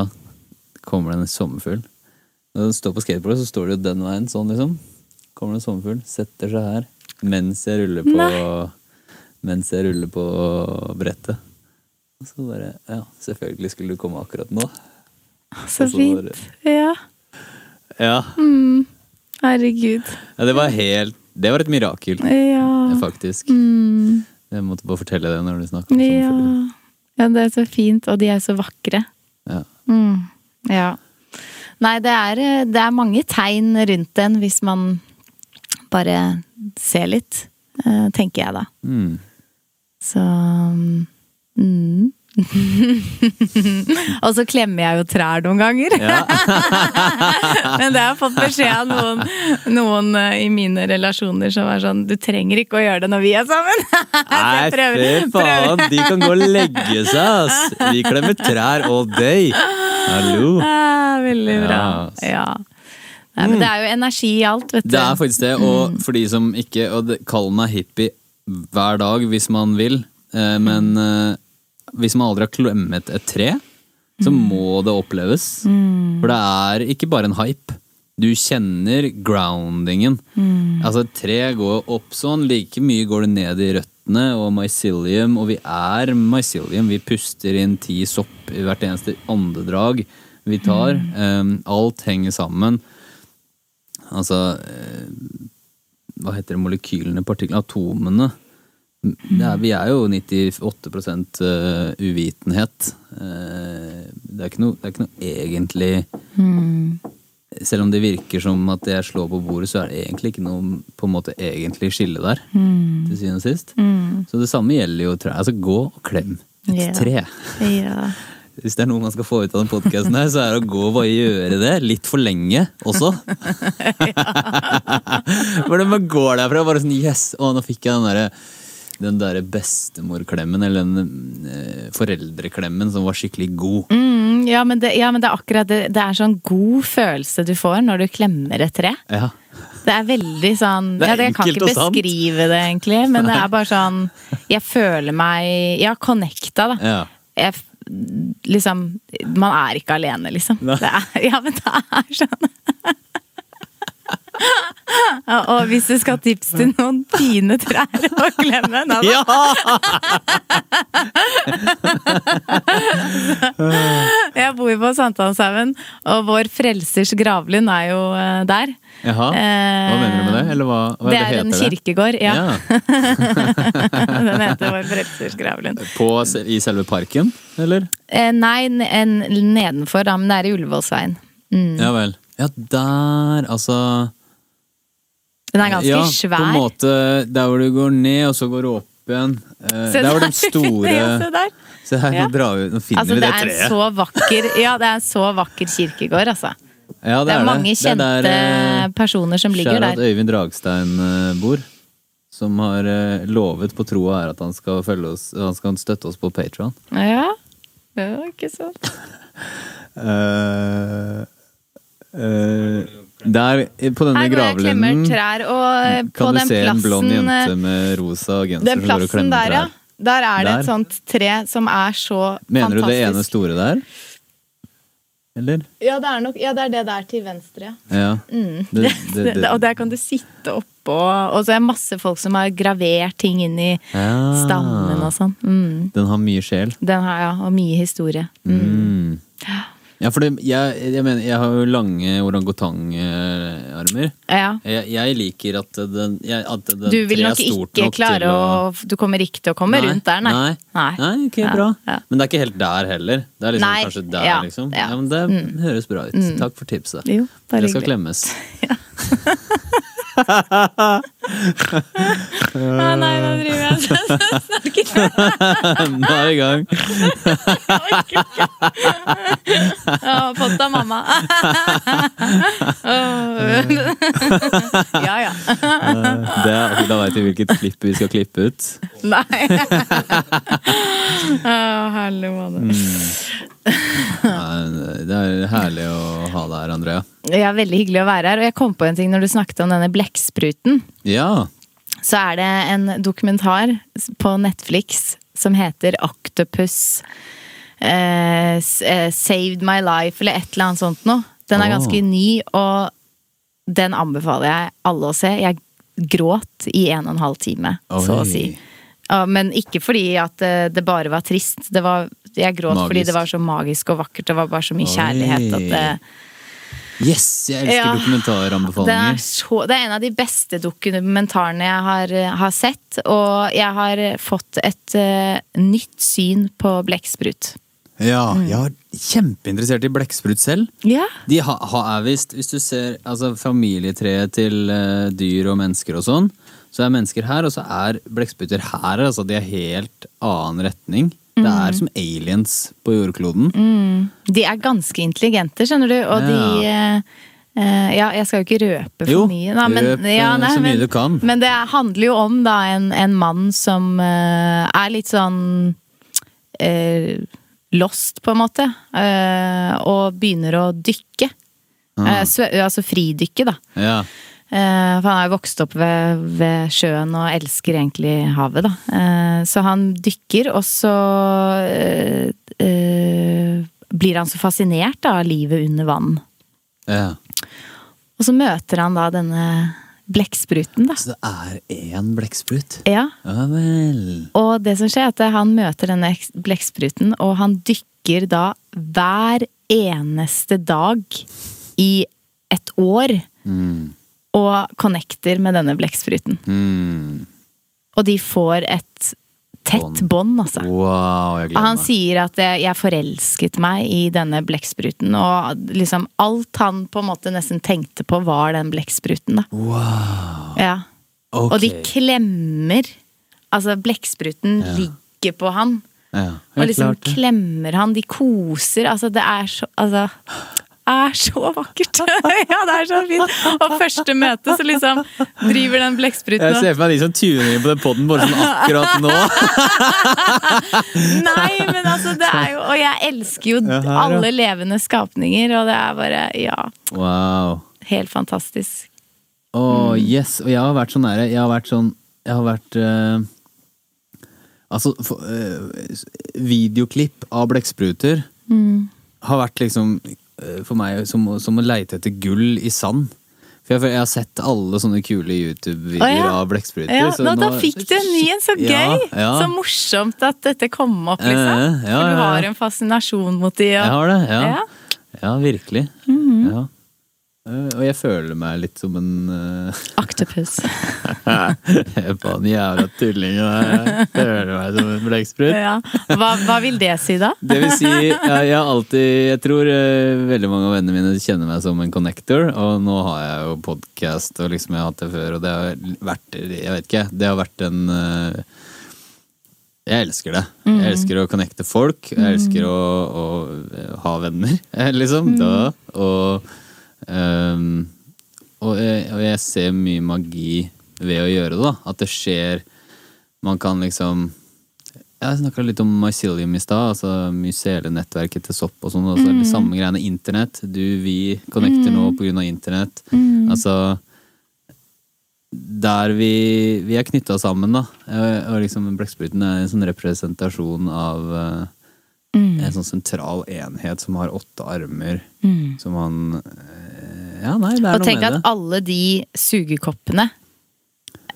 kommer det en sommerfugl. Når du står på skateboardet, så står du jo den veien, sånn liksom. Kommer det en sommerfugl, setter seg her mens jeg ruller på Mens jeg ruller på brettet. Og så bare Ja, selvfølgelig skulle du komme akkurat nå. Så fint. Ja. Ja. Herregud. ja det var helt Det var et mirakel, Ja. faktisk. Mm, Jeg måtte bare fortelle det når du snakker om ja. sånn. ja, det er så fint, og de er så vakre. Ja. Mm, ja. Nei, det er, eh, det er mange tegn rundt den hvis man bare ser litt, eh, tenker jeg da. Mm. Så mm. Og så klemmer jeg jo trær noen ganger. Ja. Men det har jeg fått beskjed av noen, noen eh, i mine relasjoner som er sånn Du trenger ikke å gjøre det når vi er sammen! Nei, fy faen! De kan gå og legge seg, ass! Vi klemmer trær all day! Hallo! Ah, veldig bra. Ja. Ja. Nei, men det er jo energi i alt, vet du. Det er faktisk det, og for de som ikke og Kall meg hippie hver dag hvis man vil, eh, men eh, hvis man aldri har klemmet et tre, så må det oppleves. For det er ikke bare en hype. Du kjenner groundingen. Altså Et tre går opp sånn, like mye går det ned i røttene og mycelium, og vi er mycelium. Vi puster inn ti sopp i hvert eneste åndedrag vi tar. Um, alt henger sammen. Altså eh, Hva heter det, molekylene, partiklene, atomene. Det er, vi er jo 98 eh, uvitenhet. Eh, Det er noe, det er ikke noe egentlig Selv om det virker som at jeg slår på bordet, så er det egentlig ikke noe på en måte egentlig skille der. Til syvende og sist. Så det samme gjelder jo tre. Altså gå og klem et yeah. tre. Yeah. Hvis det er noe man skal få ut av den podkasten så er det å gå og bare gjøre det. Litt for lenge også. For man går derfra og bare sånn Yes! Å, nå fikk jeg den derre den der bestemorklemmen, eller den eh, foreldreklemmen som var skikkelig god. Mm, ja, men det, ja, men det er akkurat det. Det er sånn god følelse du får når du klemmer et tre. Ja. Det er veldig sånn er ja, Jeg kan ikke sant. beskrive det, egentlig, men det er bare sånn Jeg føler meg Ja, connecta, da. ja. Jeg, liksom Man er ikke alene, liksom. Det er, ja, men det er sånn. Ja, og hvis du skal ha tips til noen fine trær å glemme da. ja! Jeg bor jo på Sankthanshaugen, og vår frelsers gravlund er jo eh, der. Jaha. Hva mener du med det? Eller hva, hva det er en heter kirkegård, ja. Ja. Den heter Vår frelsers gravlund. På, I selve parken, eller? Eh, nei, nedenfor, da, men det er i Ullevålsveien. Mm. Ja vel. Ja, der, altså Den er ganske ja, svær. på en måte der hvor du går ned, og så går du opp igjen. Eh, Se der hvor den store se der. Se her, Ja. nå drar vi nå finner Altså, vi det det er treet. så vakker Ja, det er en så vakker kirkegård, altså. Ja, Det er mange Det er kjente der, eh, personer som ligger der. Øyvind Dragstein eh, bor. Som har lovet på troa er at han skal, oss, han skal støtte oss på Patron. Ja, det var ikke sant. der, på denne Her gravlunden, trær, og eh, på kan du den se en blond plassen jente med rosa genser Den som går og plassen klemmer der, ja. trær. Der er det Der. et sånt tre som er så Mener du det ene store der? Eller? Ja, det er nok Ja, det er det der til venstre, ja. Ja. Mm. Det- Det, det- det, det- og der kan du sitte oppå, og så er det masse folk som har gravert ting inn i Ja. stammen og sånn. Mm. Den har mye sjel. Den har ja, og mye historie. Mm. Mm. Ja, for det, jeg, jeg mener, jeg har jo lange orangutangarmer. Ja. Jeg, jeg liker at den, jeg, at den Du vil nok ikke klare å, å Du kommer ikke til å komme rundt der, nei. Nei, Nei. nei ok, Ja, bra. ja. Men det er ikke helt der heller. Det er liksom Nei, kanskje der, ja, liksom. ja. Mm. Men det høres bra ut. Takk for tipset. Jo, Det skal klemmes. klemmes. Å nei, nå driver jeg og snakker. Nå er vi i gang. Å, Fått av mamma. Ja ja. Det er, da veit vi hvilket klipp vi skal klippe ut. Nei. Å, herlig måte. Nei, Det er herlig å ha deg her, Andrea. Ja, veldig hyggelig å være her. Og jeg kom på en ting når du snakket om denne blekkspruten. Ja. Så er det en dokumentar på Netflix som heter Octopus eh, eh, Saved My Life, eller et eller annet sånt noe. Den er ganske ny, og den anbefaler jeg alle å se. Jeg gråt i en og en halv time, så å si. Ja, men ikke fordi at eh, det bare var trist. Det var, jeg gråt fordi det var så magisk og vakkert. Det var bare så mye kjærlighet at det Yes! Jeg elsker Ja. Det dokumentaranbefalinger. er, så, det er en av de beste dokumentarene jeg har, har sett, og jeg har fått et uh, nytt syn på blekksprut. Ja, jeg er kjempeinteressert i blekksprut selv. Ja. De ha, ha, er visst, hvis du ser altså, familietreet til uh, dyr og mennesker og sånn, så er mennesker her, og så er blekkspruter her. Altså, de er helt annen retning. Det er som aliens på jordkloden. De er ganske intelligente, skjønner du, og de eh, eh, Ja, jeg skal jo ikke røpe for Jo, mye, Nei, men, røp, eh, så mye men, du kan. men det handler jo om da en, en mann som eh, er litt sånn eh, lost, på en måte, eh, og begynner å dykke. Eh, svø- altså fridykke, da. Ja. Eh, for han er jo vokst opp ved, ved sjøen og elsker egentlig havet, da. Eh, så han dykker, og så eh, eh, blir han så fascinert da, av livet under vann. ja. Og så møter han da denne blekkspruten, da. Så det er én blekksprut? Ja, Ja og det som skjer er at han møter denne blekkspruten, og han dykker da hver eneste dag i et år. Mm. Og connecter med denne blekkspruten. Mm. Og de får et tett bånd, altså. Wow, Og han sier at jeg forelsket meg i denne blekkspruten, og liksom alt han på en måte nesten tenkte på, var den blekkspruten, da. Wow. Ja. Okay. Og de klemmer. Altså, blekkspruten ligger på han. ja, Og liksom klart klemmer han, de koser. Altså, det er så Altså er så vakkert! ja, det er så fint! Og første møte, så liksom driver den blekkspruten Jeg ser for meg de som tuner inn på den poden bare sånn akkurat nå. Nei, men altså, det er jo Og jeg elsker jo Ja, her, ja. alle levende skapninger, og det er bare Ja, Wow. helt fantastisk. Å, Mm. yes. Og jeg har vært sånn nære. Jeg har vært sånn Jeg har vært uh, Altså, for, uh, videoklipp av blekkspruter Mm. har vært liksom for meg som, som å leite etter gull i sand. For jeg, jeg har sett alle sånne kule YouTube-videoer ja. av blekkspruter. Ja, nå, nå, da fikk du en ny en, så gøy! Ja, ja. Så morsomt at dette kom opp, liksom. Eh, For du har en fascinasjon mot de. Jeg har det, ja. Ja. Virkelig. Mhm. ja. Eh, Og jeg føler meg litt som en uh, Octopus. Faen, jævla tulling. Jeg føler meg som en blekksprut. Ja. Hva, hva vil det si, da? Det vil si, jeg, jeg alltid Jeg tror uh, veldig mange av vennene mine kjenner meg som en connector, og nå har jeg jo podkast, og liksom jeg har hatt det før, og det har vært Jeg vet ikke, det har vært en uh, Jeg elsker det. Jeg elsker å connecte folk. Jeg elsker å, å ha venner, liksom. Da. Og, ehm, og, jeg, og jeg ser mye magi ved å gjøre det, da. At det skjer Man kan liksom jeg snakka litt om mycelium i stad, altså mycelenettverket til sopp og sånn. Altså, det Samme greiene. Internett. Du, vi connecter nå på grunn av internett. Altså Der vi, vi er knytta sammen, da. Eh, Og liksom Blekkspruten er en sånn representasjon av mm. en sånn sentral enhet som har åtte armer. Som han eh, Ja, nei, det er Og noe tenk med at det. alle de sugekoppene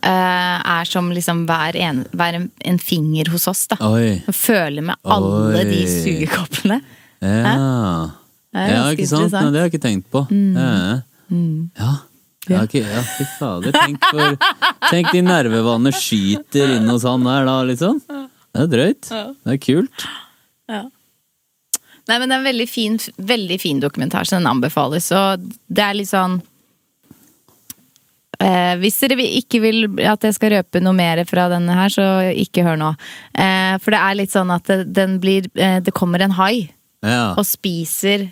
eh, er som liksom hver en, hver en, en finger hos oss, da. Oi. Og føler med alle de sugekoppene. Ja. Ja, ikke sant? Nei, det har jeg ikke tenkt på. Ja. Ja. Ja, ok, ja, fader. Tenk, for, tenk de nervevannene skyter inn hos han der, da, liksom. Det er drøyt. Det er kult. Nei, men det er en veldig fin, veldig fin dokumentar, så den anbefales. Og det er litt sånn eh, Hvis dere ikke vil at jeg skal røpe noe mer fra denne her, så ikke hør nå. Eh, for det er litt sånn at det, den blir eh, Det kommer en hai Ja. og spiser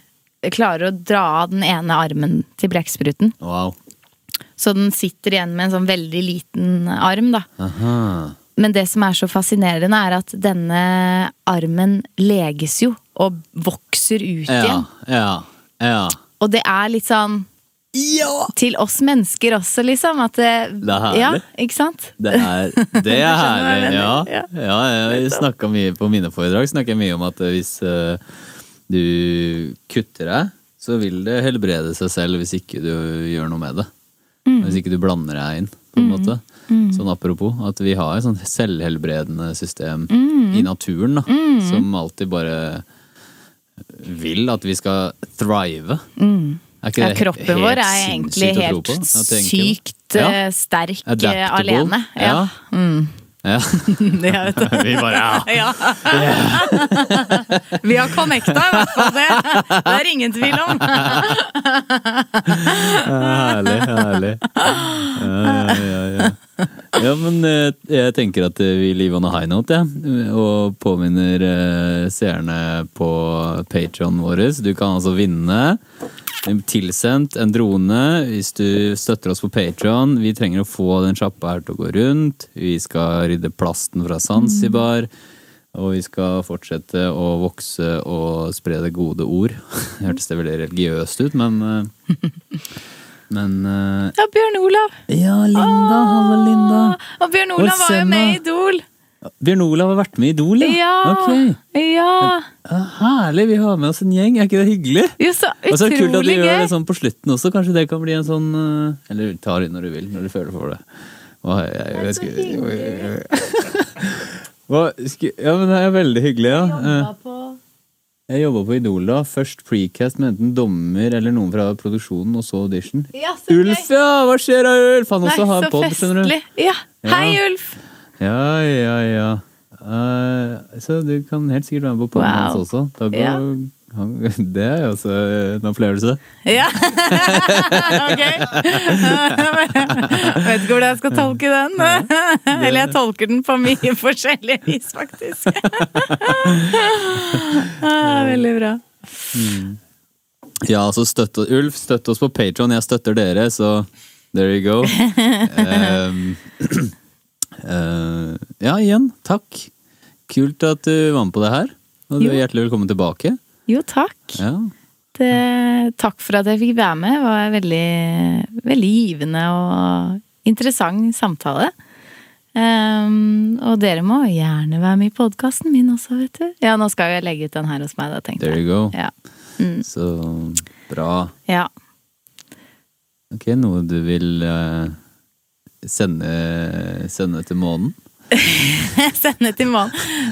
Klarer å dra av den ene armen til blekkspruten. Wow. Så den sitter igjen med en sånn veldig liten arm, da. Aha. Men det som er så fascinerende, er at denne armen leges jo, og vokser ut Ja, igjen. ja, ja. Og det er litt sånn til oss mennesker også, liksom. At det, Det er herlig. Ja, ikke sant? Det er, det er herlig, ja. Ja. ja jeg snakket mye På mine foredrag snakker jeg mye om at hvis uh, du kutter deg, så vil det helbrede seg selv hvis ikke du gjør noe med det. Hvis ikke du blander deg inn, på en måte. Sånn apropos, at vi har et sånt selvhelbredende system i naturen, da. Som alltid bare vil at vi skal thrive. Er ikke Ja, kroppen vår er egentlig helt sykt Ja. eh, sterk eh, Adaptable. alene. Ja. Mm. Ja. Ja. Vi bare ja. Ja. Vi har connecta, i hvert fall. Det, det er ingen tvil om. Herlig, herlig. Ja, ja, ja, ja. ja men eh, jeg tenker at eh, vi leave on a high note, jeg. Og påminner eh, seerne på Patrion vår. Du kan altså vinne tilsendt en drone hvis du støtter oss på Patrion. Vi trenger å få den sjappa her til å gå rundt. Vi skal rydde plasten fra Zanzibar. Og vi skal fortsette å vokse og spre det gode ord. Hørtes det veldig religiøst ut, men Men uh, Ja, Bjørn Olav. Ja, Linda. Hallo, Linda. Og Bjørn Olav var jo med i Idol. Bjørn Olav har vært med i Idol, Ja. Ok. Ja. Ja, Herlig, vi har med oss en gjeng. Er ikke det hyggelig? Jo, så Og så er det kult at du gjør det sånn på slutten også. Kanskje det kan bli en sånn eh, Eller ta det når du vil, når du føler for det. Åh, jeg, jeg, jeg, skal, Hva, skal, ja, men det er veldig hyggelig, ja. Eh, Jeg jobba på Idol da. Først precast med enten dommer eller noen fra produksjonen, og så audition. Ja, så gøy. Ulf, ja! Hva skjer da, Ulf? Han Nei, også har pod, skjønner du. Ja. Hei. Ulf. Ja, ja, ja. Uh, så du kan helt sikkert være med på poden Wow. hans også. Da går, Ja. det er jo også en opplevelse. Ja. ok. Jeg vet ikke hvordan jeg skal tolke den. Eller jeg tolker den på mye forskjellig vis, faktisk. Ah, Veldig bra. Ja, så støtt oss, Ulf, støtt oss på Patron. Jeg støtter dere, så there you go. Um, uh, ja, igjen, takk. Kult at du var med på det her. Og du er hjertelig velkommen tilbake. Jo, takk. Ja. Det, takk for at jeg fikk være med. Det var en veldig, veldig givende og interessant samtale. Um, og dere må gjerne være med i podkasten min også, vet du. Ja, nå skal jeg legge ut den her hos meg, da, tenkte jeg. There you go. Ja. Så bra. ja. Ok, noe du vil uh, sende, sende til månen? Sende til mål.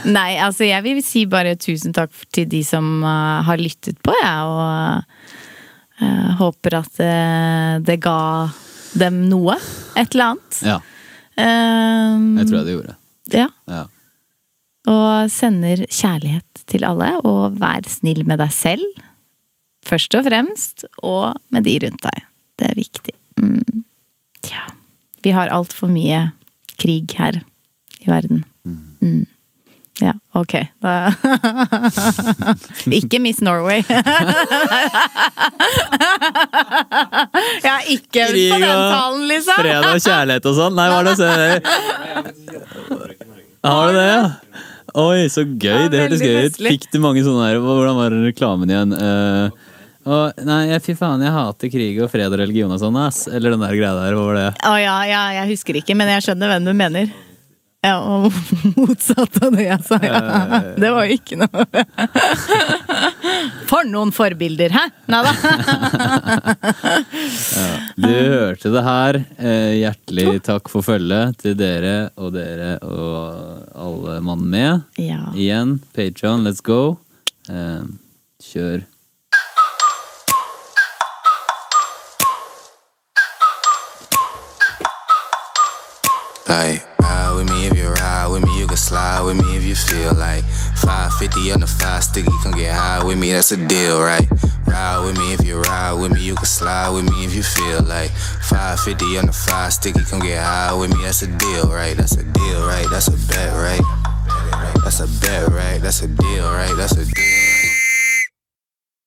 Nei, altså jeg vil si bare tusen takk til de som uh, har lyttet på, jeg. Og uh, håper at uh, det ga dem noe. Et eller annet. Ja, Um, jeg tror jeg det gjorde. Ja. Ja. Og sender kjærlighet til alle, og vær snill med deg selv. Først og fremst, og med de rundt deg. Det er viktig. Mm. Ja. Vi har altfor mye krig her i verden. Mm. Ja, ok. Da. ikke Miss Norway. Jeg har ikke Krig på den og talen, liksom. Fred og kjærlighet og sånn? Nei, hva er det? Har du det, ja? Oi, så gøy. Det hørtes gøy ut. Fikk du mange sånne her Hvordan var reklamen igjen? Eh, å, nei, fy faen, jeg hater krig og fred og religion og sånn, ass. Eller den der greia der. Hva var det? Å ja, ja, jeg husker ikke, men jeg skjønner hvem du mener. Ja, og motsatt av det jeg sa, ja. Det var jo ikke noe For noen forbilder, hæ? Nei da. Du hørte det her. Eh, hjertelig takk for følget til dere og dere og alle mann med. Ja. Igjen, Patreon, let's go. Eh, kjør. Like, ride with me if you ride with me, you can slide with me if you feel like 550 on the five sticky, come get high with me, that's a deal, right? Ride with me if you ride with me, you can slide with me if you feel like 550 on the five sticky, come get high with me, that's a deal, right? That's a deal, right? That's a bet, right? That's a bet, right? That's a deal, right? That's a deal.